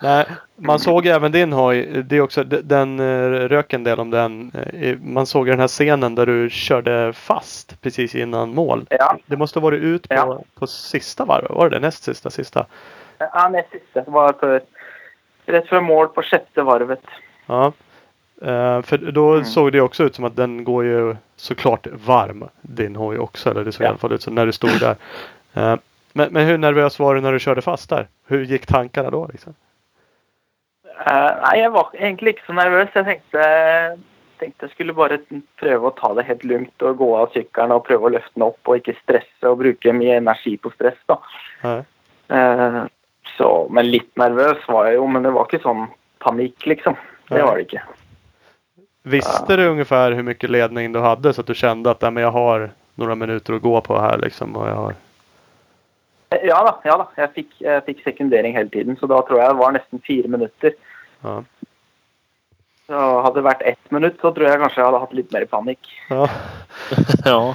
Nej, man såg även din hoj. Det är också, den eh, rök en del om den. eh, Man såg den här scenen där du körde fast precis innan mål. Ja. Det måste ha varit ut på, Ja. på sista varvet. Var det det? Näst sista sista? Ja, näst siste. Det var för, rett før mål på sjette varvet. Ja. Eh, för då Mm. såg det också ut som att den går ju såklart varm. Din hoj också. Eller det såg i Ja. alla fall ut som när du stod där. Eh, men, men hur nervös var du när du körde fast där? Hur gick tankarna då? Liksom? Nei, jeg var egentlig ikke så nervøs. Jeg tenkte, tenkte jeg skulle bare prøve å ta det helt lugnt og gå av og prøve å løfte den opp og ikke stresse og bruke mye energi på stress. da. Nej. Så, men litt nervøs var jeg jo, men det var ikke sånn panikk, liksom. Det var det ikke. Visste du ungefär hur mycket ledning du hade så att du kände att "Nej, men jag har några minuter att gå på här liksom? Och jag har... Ja da, ja da. Jeg fikk, jeg fikk sekundering hele tiden, så da tror jeg det var nesten fire minutter. Ja. Så hadde det vært ett minutt, så tror jeg kanskje jeg hadde hatt litt mer panikk. Ja. ja.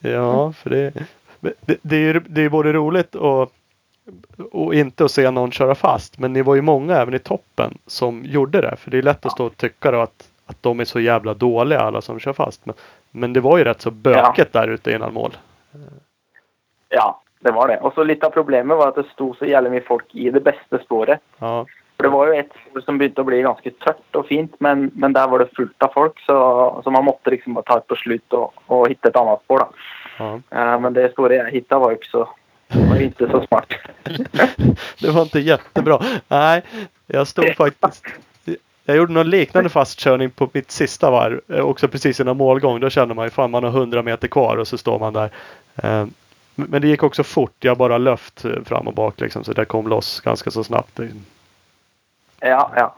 ja, för det, det, det är ju det är både roligt och, och inte att se någon köra fast. Men ni var ju många även i toppen som gjorde det. För det är lätt att stå och tycka då att, att de är så jävla dåliga alla som kör fast. Men, men det var ju rätt så bökigt där ute innan mål. Ja, det var det. Og så litt av problemet var at det sto så jævlig mye folk i det beste spåret. Ja, For det var jo et spor som å bli ganske tørt og fint, men, men der var det fullt av folk, så, så man måtte liksom bare ta et på slutt og, og hitte et annet spor. da. Ja. Eh, men det sporet jeg hitta var jo ikke så, var inte så smart. Det var inte jättebra. Nej, jag stod faktiskt. Jag gjorde någon liknande fastkörning på mitt sista varv. eh, Också precis innan målgång. Då känner man ju fan man har 100 meter kvar och så står man där. Eh, Men det gick också fort. Jag bara löft eh, fram och bak liksom. Så det kom loss ganska så snabbt. Ja, ja.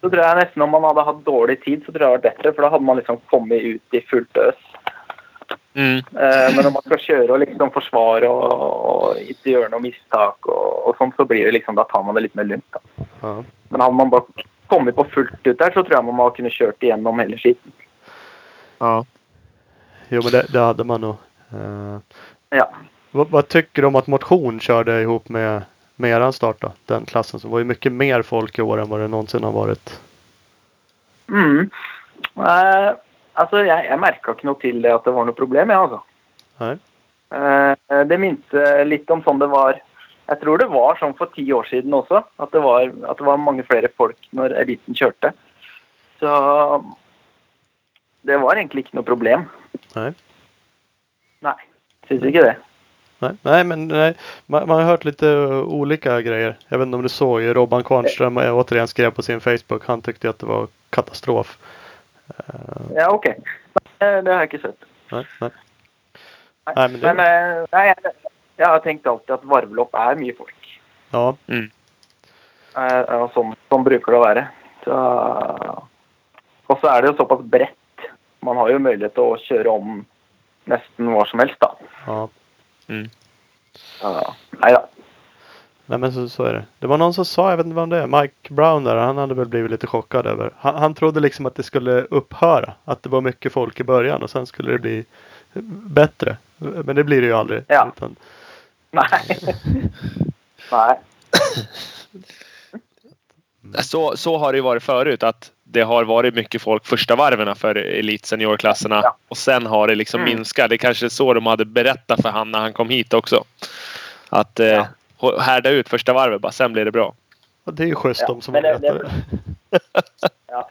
Så tror jeg nesten om man hadde hatt dårlig tid, så tror jeg det vært bedre. For da hadde man liksom kommet ut i fullt øs. Mm. Eh, men når man skal kjøre og liksom forsvare og, og ikke gjøre noe mistak, og, og sånn, så blir det liksom, da tar man det litt mer lugnt. Ja. Men hadde man bare kommet på fullt ut der, så tror jeg man hadde kunne kjørt igjennom hele skiten. Ja. Jo men det, det hade man nog. Eh, Ja. Vad, vad tycker du om att motion körde ihop med, med eran start då? Den klassen. Så det var ju mycket mer folk i år än vad det någonsin har varit. Mm. Eh, altså, jeg, jeg merka ikke noe til det at det var noe problem, jeg, altså. Nej. Eh, det minte litt om sånn det var Jeg tror det var sånn for ti år siden også, at det var, at det var mange flere folk når eliten kjørte. Så det var egentlig ikke noe problem. Nej. Nei, syns ikke det. Nej, nej men nej. Man, man har hört lite uh, olika grejer. Jag vet inte om du såg ju Robban Kvarnström eh, återigen skrev på sin Facebook. Han tyckte att det var katastrof. Eh, Ja, OK. Nei, det har jeg ikke sett. nej, nej. Nei, men det- men eh, nei, jeg, jeg har tenkt alltid at varvelopp er mye folk. Ja, Eh, ja, sånn, sånn bruker det være. Så, og så er det jo såpass bredt. Man har jo mulighet til å kjøre om nesten hvor som helst, da. ja. Så, nei da. Nej men så, så är det. Det var någon som sa, jag vet inte vem det är, Mike Brown där. Han hade väl blivit lite chockad över. Han, han trodde liksom att det skulle upphöra. Att det var mycket folk i början och sen skulle det bli bättre. Men det blir det ju aldrig. Ja. Utan, Nei. nei. Så, så har det ju varit förut att det har varit mycket folk första varven för elitseniorklasserna Ja. och sen har det liksom Mm. minskat. Det är kanske är så de hade berättat för han när han kom hit också. Att eh, härda ut första varvet bara, sen blir det bra. och det är ju schysst Ja, de som men det- det-. Ja.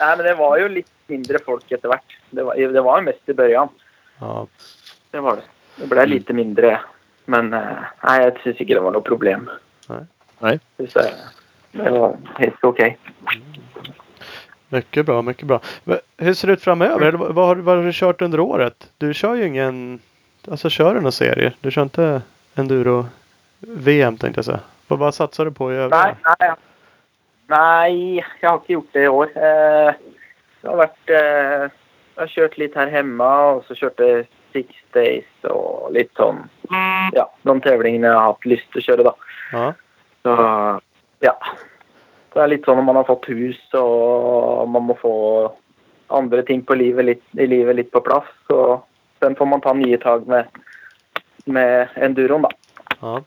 Nei, men det var jo litt mindre folk etter hvert. Det var, det var mest i början. Ja. Det var det. Det ble lite mindre. Men eh, nei, jeg syns ikke det var noe problem. Nej. Nej. Jeg, det var helt OK. Mycket bra, mycket bra. Men Hur ser det ut framöver? Eller vad, har, vad har du kört under året? Du kör ju ingen... Alltså kör du några serier? Du kör inte enduro-VM tänkte jag säga. Vad, vad satsar du på i övrigt? Nei, nei, nei, jeg har ikke gjort det i år. Eh, det har vært eh, Jeg har kjørt litt her hjemme, og så kjørte Six Days og litt sånn Ja, de tävlingene jeg har hatt lyst til å kjøre, da. Ja. Så ja. Det er litt sånn når man har fått hus og man må få andre ting på livet i livet litt på plass, så den får man ta nye tak med, med ja. Mm. Ja.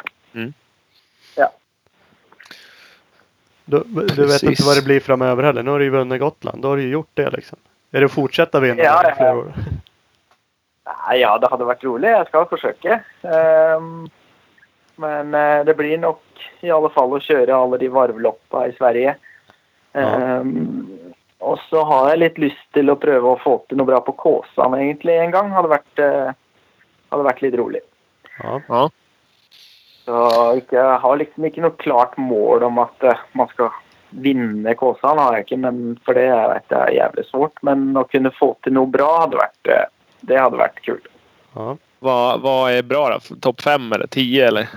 Du, du vet inte vad det blir framöver heller. Nu har du ju vunnit Gotland. Då har du ju gjort det liksom. Är det att fortsätta vinna Ja, ja, flera ja. år? Ja, det hadde vært rolig. Jeg skal forsøke. Ehm, men eh, det blir nok i alle fall å kjøre alle de varvloppa i Sverige. Ehm, og så har jeg litt lyst til å prøve å få til noe bra på Kåsan egentlig en gang. Hadde vært, eh, hadde vært litt rolig. Ja. Ja. Så ikke, jeg har liksom ikke noe klart mål om at eh, man skal vinne Kåsan, har jeg ikke, men for det jeg vet jeg er jævlig svårt. Men å kunne få til noe bra hadde vært, eh, det hadde vært kult. ja. Vad, vad är bra då? Topp fem eller tio eller?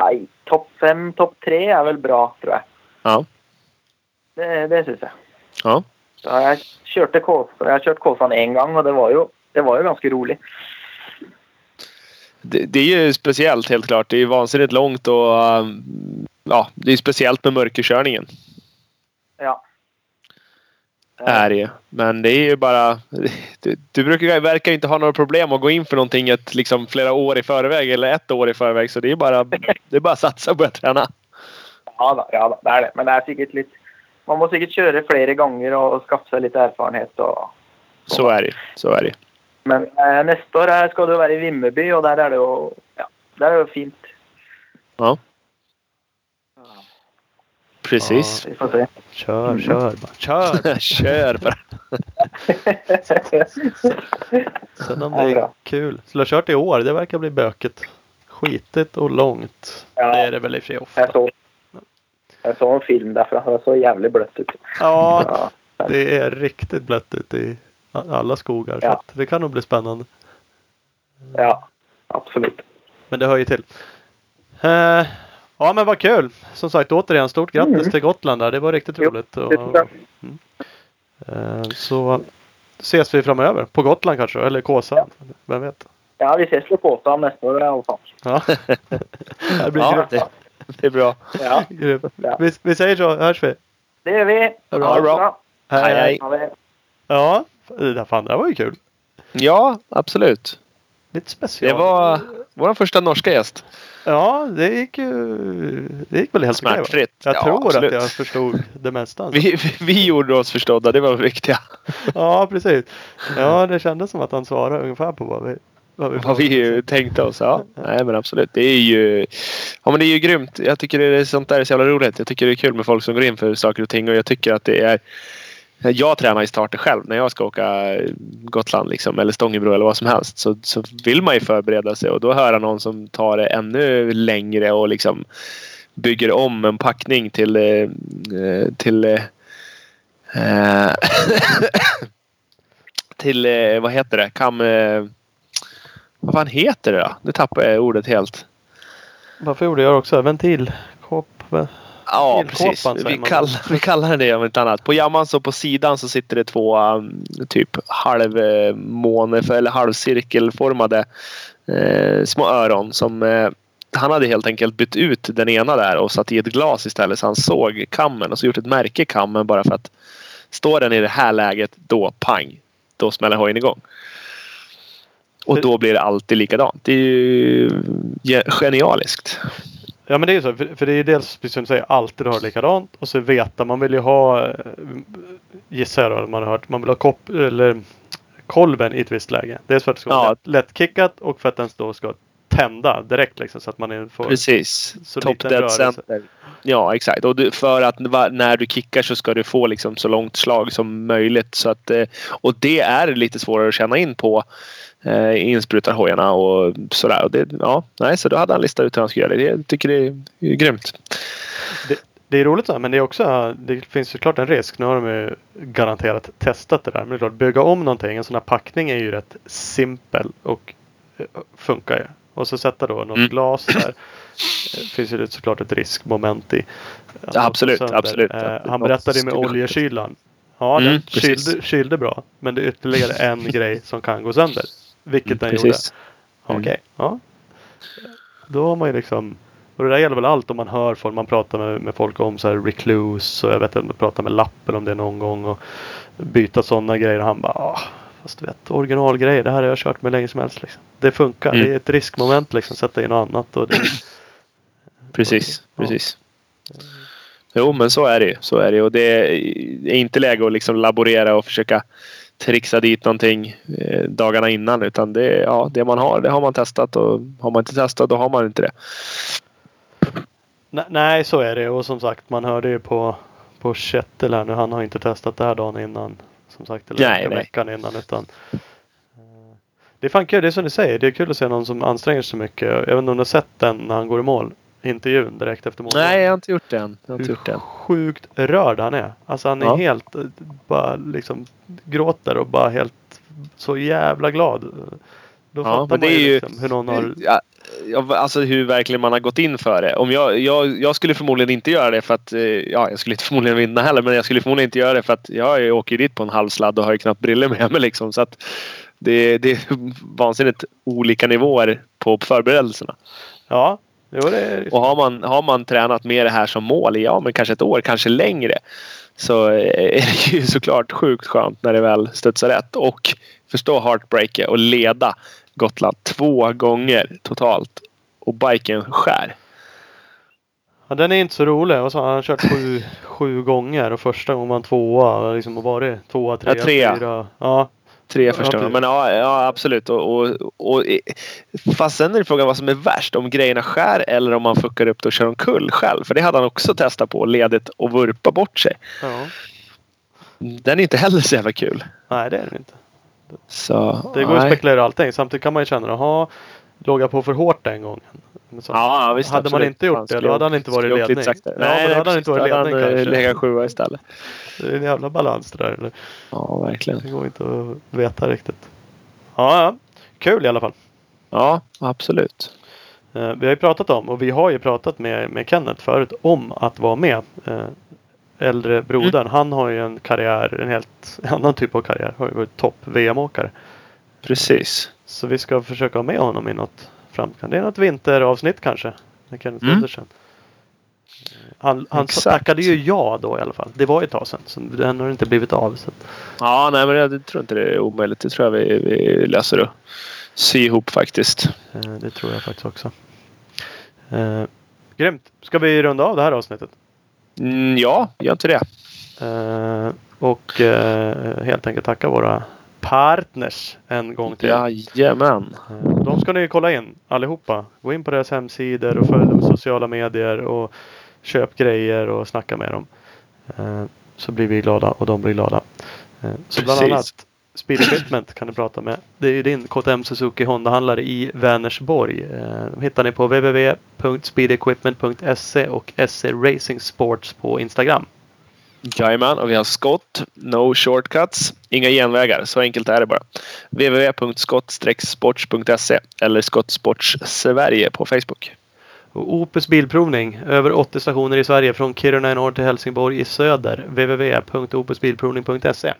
Nei, topp fem, topp tre er vel bra, tror jeg. Ja. Det, det syns jeg. Ja. Så jeg, kjørte Kås, jeg har kjørt Kåsan én gang, og det var, jo, det var jo ganske rolig. Det, det är ju speciellt helt klart. Det är vansinnigt långt och um, ja, det är speciellt med mörkerkörningen. Ja. Är det. Men det är ju bara... Du, du brukar verkar inte ha några problem att gå in för någonting ett, liksom, flera år i förväg eller ett år i förväg. Så det är bara, det är bara att satsa och börja träna. Ja da, ja da, det er det. Men det er sikkert litt Man må sikkert kjøre flere ganger og skaffe seg litt erfarenhet. og Så är det. Så är det. Men eh, neste år skal du være i Vimmerby, og der er det jo, ja, der er det jo fint. Ja. Precis. Vi får se. Kör, kör bara. Kör! Kör bara. Sen om Ja, det är bra. kul. Skulle ha kört i år. Det verkar bli bökigt. Skitigt och långt. Ja. Det är det väl i och för sig ofta. Jag såg, en film där för det såg jävligt blött ut. Ja, Ja. det är riktigt blött ute i alla skogar. Så Ja. att det kan nog bli spännande. ja, absolut. Men det hör ju till. Eh, ja men vad kul! Som sagt återigen stort grattis Mm. till Gotland där. Det var riktigt Jo, roligt. Och, jag. eh, så ses vi framöver. På Gotland kanske eller Kåsan. Vem vet? Ja, vi ses på Kåsan nästa år i alla fall. Ja. det blir Ja, grymt. det, det är bra. Ja. Ja. Vi, vi säger så. Hörs vi. det gör vi. Ha det bra. Hej, hej. Ha det. Ja, där, fan, det var ju kul. Ja, absolut. Lite special. Det var vår första norska gäst. Ja, det gick ju... Det gick väl helt okej? Smärtfritt. Jag Ja, tror absolut. att jag förstod det mesta. alltså. Vi, vi, gjorde oss förstådda, det var det viktiga. Ja, precis. Ja, det kändes som att han svarade ungefär på vad vi... Vad vi, Vad vi tänkte oss. Ja, nej men absolut. Det är ju, ja, men det är ju grymt. Jag tycker det är sånt där är så jävla roligt. Jag tycker det är kul med folk som går in för saker och ting och jag tycker att det är jag tränar i starter själv när jag ska åka eh, Gotland liksom, eller Stångebro eller vad som helst. Så, så vill man ju förbereda sig och då höra någon som tar det ännu längre och liksom bygger om en packning till, eh, eh, till eh, till, vad heter det, kam... Vad fan heter det då? Nu tappar jag ordet helt. Varför gjorde jag också? Ventilkåp? Ja, precis. Vi, man. kall, vi kallar det om inte annat. På jamman så på sidan så sitter det två um, typ halvmåne eller halvcirkelformade eh, små öron som eh, han hade helt enkelt bytt ut den ena där och satt i ett glas istället så han såg kammen och så gjort ett märke i kammen bara för att står den i det här läget då pang. Då smäller hojen igång. Och då blir det alltid likadant. Det är ju ge- genialiskt. Ja men det är ju så. För, för det är ju dels precis som du säger alltid ha det likadant. Och så veta. Man vill ju ha. eh, Gissar jag då. Man har hört. Man vill ha kopp, eller kolven i ett visst läge. Dels för att det ska vara Ja. lätt, lättkickat. Och för att den då ska tända direkt liksom. Så att man får. Precis. så Top liten dead rörelse. center. Ja, exakt. Och du, för att när du kickar så ska du få liksom så långt slag som möjligt. Så att, eh, och det är lite svårare att känna in på eh, insprutarhojarna och sådär. Och det, ja, nej, så då hade han listat ut hur han skulle göra det. Jag tycker det är, det är grymt. Det, det är roligt men det är också. Det finns ju klart en risk. Nu har de ju garanterat testat det där. Men det är klart. Bygga om någonting. En sån här packning är ju rätt simpel. Och eh, funkar ju. Och så sätta då något Mm. glas där. Det finns ju såklart ett riskmoment i. Ja, absolut, absolut. Eh, han berättade ju med oljekylan. Ja, Mm, den kylde, kylde bra. Men det är ytterligare en grej som kan gå sönder. Vilket den gjorde. Mm, Precis. Okej, Mm. ja. Då har man ju liksom. Och det där gäller väl allt om man hör folk. Man pratar med, med folk om så här recluse. Och jag vet att man pratar med lappen om det någon gång. Och byta sådana grejer. Och han bara. "Ah, Fast du vet originalgrejer. Det här har jag kört med länge som helst. Liksom. Det funkar. Mm. Det är ett riskmoment liksom. Sätta in något annat. Och det, Precis, Ja. precis. Jo, men så är det ju. Så är det. Och det är inte läge att liksom laborera och försöka trixa dit någonting eh, dagarna innan. Utan det, ja, det man har, det har man testat. Och har man inte testat, då har man inte det. nej, så är det. Och som sagt. Man hörde ju på, på Kjettil här nu. Han har inte testat det här dagen innan. Som sagt. Eller Nej, nej. veckan innan. Utan, eh, det är fan kul. Det är som du säger. Det är kul att se någon som anstränger sig så mycket. Jag vet inte om du har sett den när han går i mål. Intervjun direkt efter målet. Nej, jag har inte gjort. Jag har inte Hur gjort det än. sjukt rörd han är. Alltså han är Ja. helt, eh, bara liksom gråter och bara helt så jävla glad. Då Ja, fattar man ju liksom hur någon har... Ja, alltså hur verkligen man har gått in för det. Om jag, jag, jag skulle förmodligen inte göra det för att, eh, ja jag skulle inte förmodligen vinna heller, men jag skulle förmodligen inte göra det för att jag åker ju dit på en halv sladd och har ju knappt briller med mig liksom. Så att det, det är vansinnigt olika nivåer på förberedelserna. Ja, jo det är... Och har man, har man tränat med det här som mål i ja, men kanske ett år, kanske längre. Så är det ju såklart sjukt skönt när det väl studsar rätt. Och förstå heartbreaker och leda Gotland två gånger totalt. Och biken skär. Ja, den är inte så rolig. Och så har han kört sju, sju gånger och första gången var han tvåa. och Liksom har varit tvåa, trea, Ja, trea. fyra. Ja. Tre första gången. Men ja, ja absolut. Och, och, och, fast sen är det frågan vad som är värst. Om grejerna skär eller om man fuckar upp det och kör omkull själv. För det hade han också testat på. Ledigt och vurpa bort sig. Ja. Den är inte heller så jävla kul. Nej, det är det inte. Så, Det går att nej. spekulera allting. Samtidigt kan man ju känna, jaha, låg jag på för hårt den gången? Så- Ja, visst, hade man absolut. inte gjort det, då hade han inte varit i ledning. Ja, Nej, men då hade han inte varit i hade ledning eh, kanske. legat sjua istället. Det är en jävla balans det där. Eller? Ja, verkligen. Det går inte att veta riktigt. Ja, ja. Kul i alla fall. Ja, absolut. Eh, vi har ju pratat om och vi har ju pratat med, med Kenneth förut om att vara med. Äldre brodern, Mm. han har ju en karriär, en helt annan typ av karriär. Har ju varit topp-VM-åkare. Precis. Så vi ska försöka ha med honom i något framkant. Det är något vinteravsnitt kanske. Med Kenneth Mm. Han, han tackade ju ja då i alla fall. Det var ju ett tag sedan. Så den har inte blivit av. Så Ja, nej men jag tror inte det är omöjligt. Det tror jag vi, vi löser att sy ihop faktiskt. eh, det tror jag faktiskt också. Eh, grymt. Ska vi runda av det här avsnittet? Mm, ja, gör inte det. Eh, och eh, helt enkelt tacka våra partners en gång till. Jajamän. Eh, De ska ni kolla in allihopa. Gå in på deras hemsidor och följ dem i sociala medier och köp grejer och snacka med dem. Så blir vi glada och de blir glada. Så bland Precis. annat Speed Equipment kan du prata med. Det är ju din KTM Suzuki Honda-handlare i Vänersborg. Eh, De hittar ni på www.speedequipment.se och SC Racing Sports på Instagram. Jajamän, och vi har skott. No shortcuts. Inga genvägar. Så enkelt är det bara. www.skott-sports.se eller Skottsports Sverige på Facebook. Och Opus Bilprovning, över 80 stationer i Sverige från Kiruna i norr till Helsingborg i söder. www.opusbilprovning.se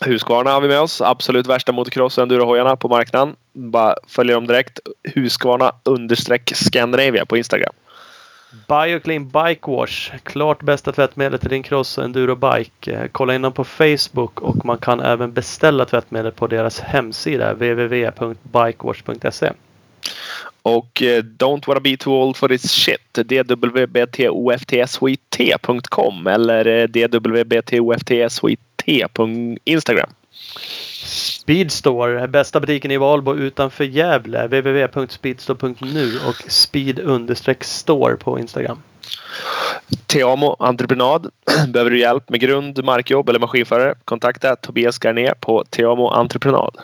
Husqvarna har vi med oss. Absolut värsta motocross endurohojarna på marknaden. Bara följer dem direkt. Husqvarna understreck Scandinavia på Instagram. Bioclean Bike Wash, klart bästa tvättmedlet till din cross och endurobike. Eh, Kolla in dem på Facebook och man kan även beställa tvättmedel på deras hemsida www.bikewash.se. Och eh, Don't wanna be too old for this shit. dwbtoftswt.com eller eh, dwbtoftswt på Instagram. Speedstore, bästa butiken i Valbo utanför Gävle. www.speedstore.nu och speed-store på Instagram. Teamo Entreprenad. Behöver du hjälp med grund, markjobb eller maskinförare? Kontakta Tobias Garné på Teamo Entreprenad.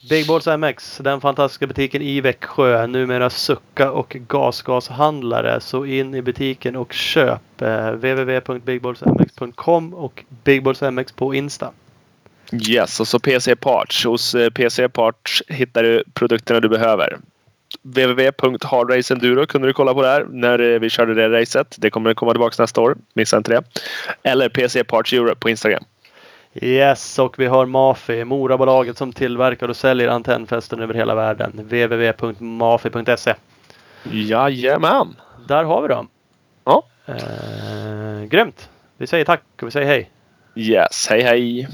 Big Balls MX, den fantastiska butiken i Växjö. Numera sucka och gasgashandlare. Så in i butiken och köp. Eh, www.bigballsmx.com och bigballsmx på Insta. Yes, och så PC Parts. Hos eh, PC Parts hittar du produkterna du behöver. www.hardraceenduro kunde du kolla på där när eh, vi körde det racet. Det kommer komma tillbaka nästa år. Missa inte det. Eller PC Parts Europe på Instagram. Yes, och vi har Mafi, Morabolaget som tillverkar och säljer antennfästen över hela världen. www.mafi.se. Jajamän! Där har vi dem. Ja. Eh, grymt! Vi säger tack och vi säger hej. Yes, hej hej!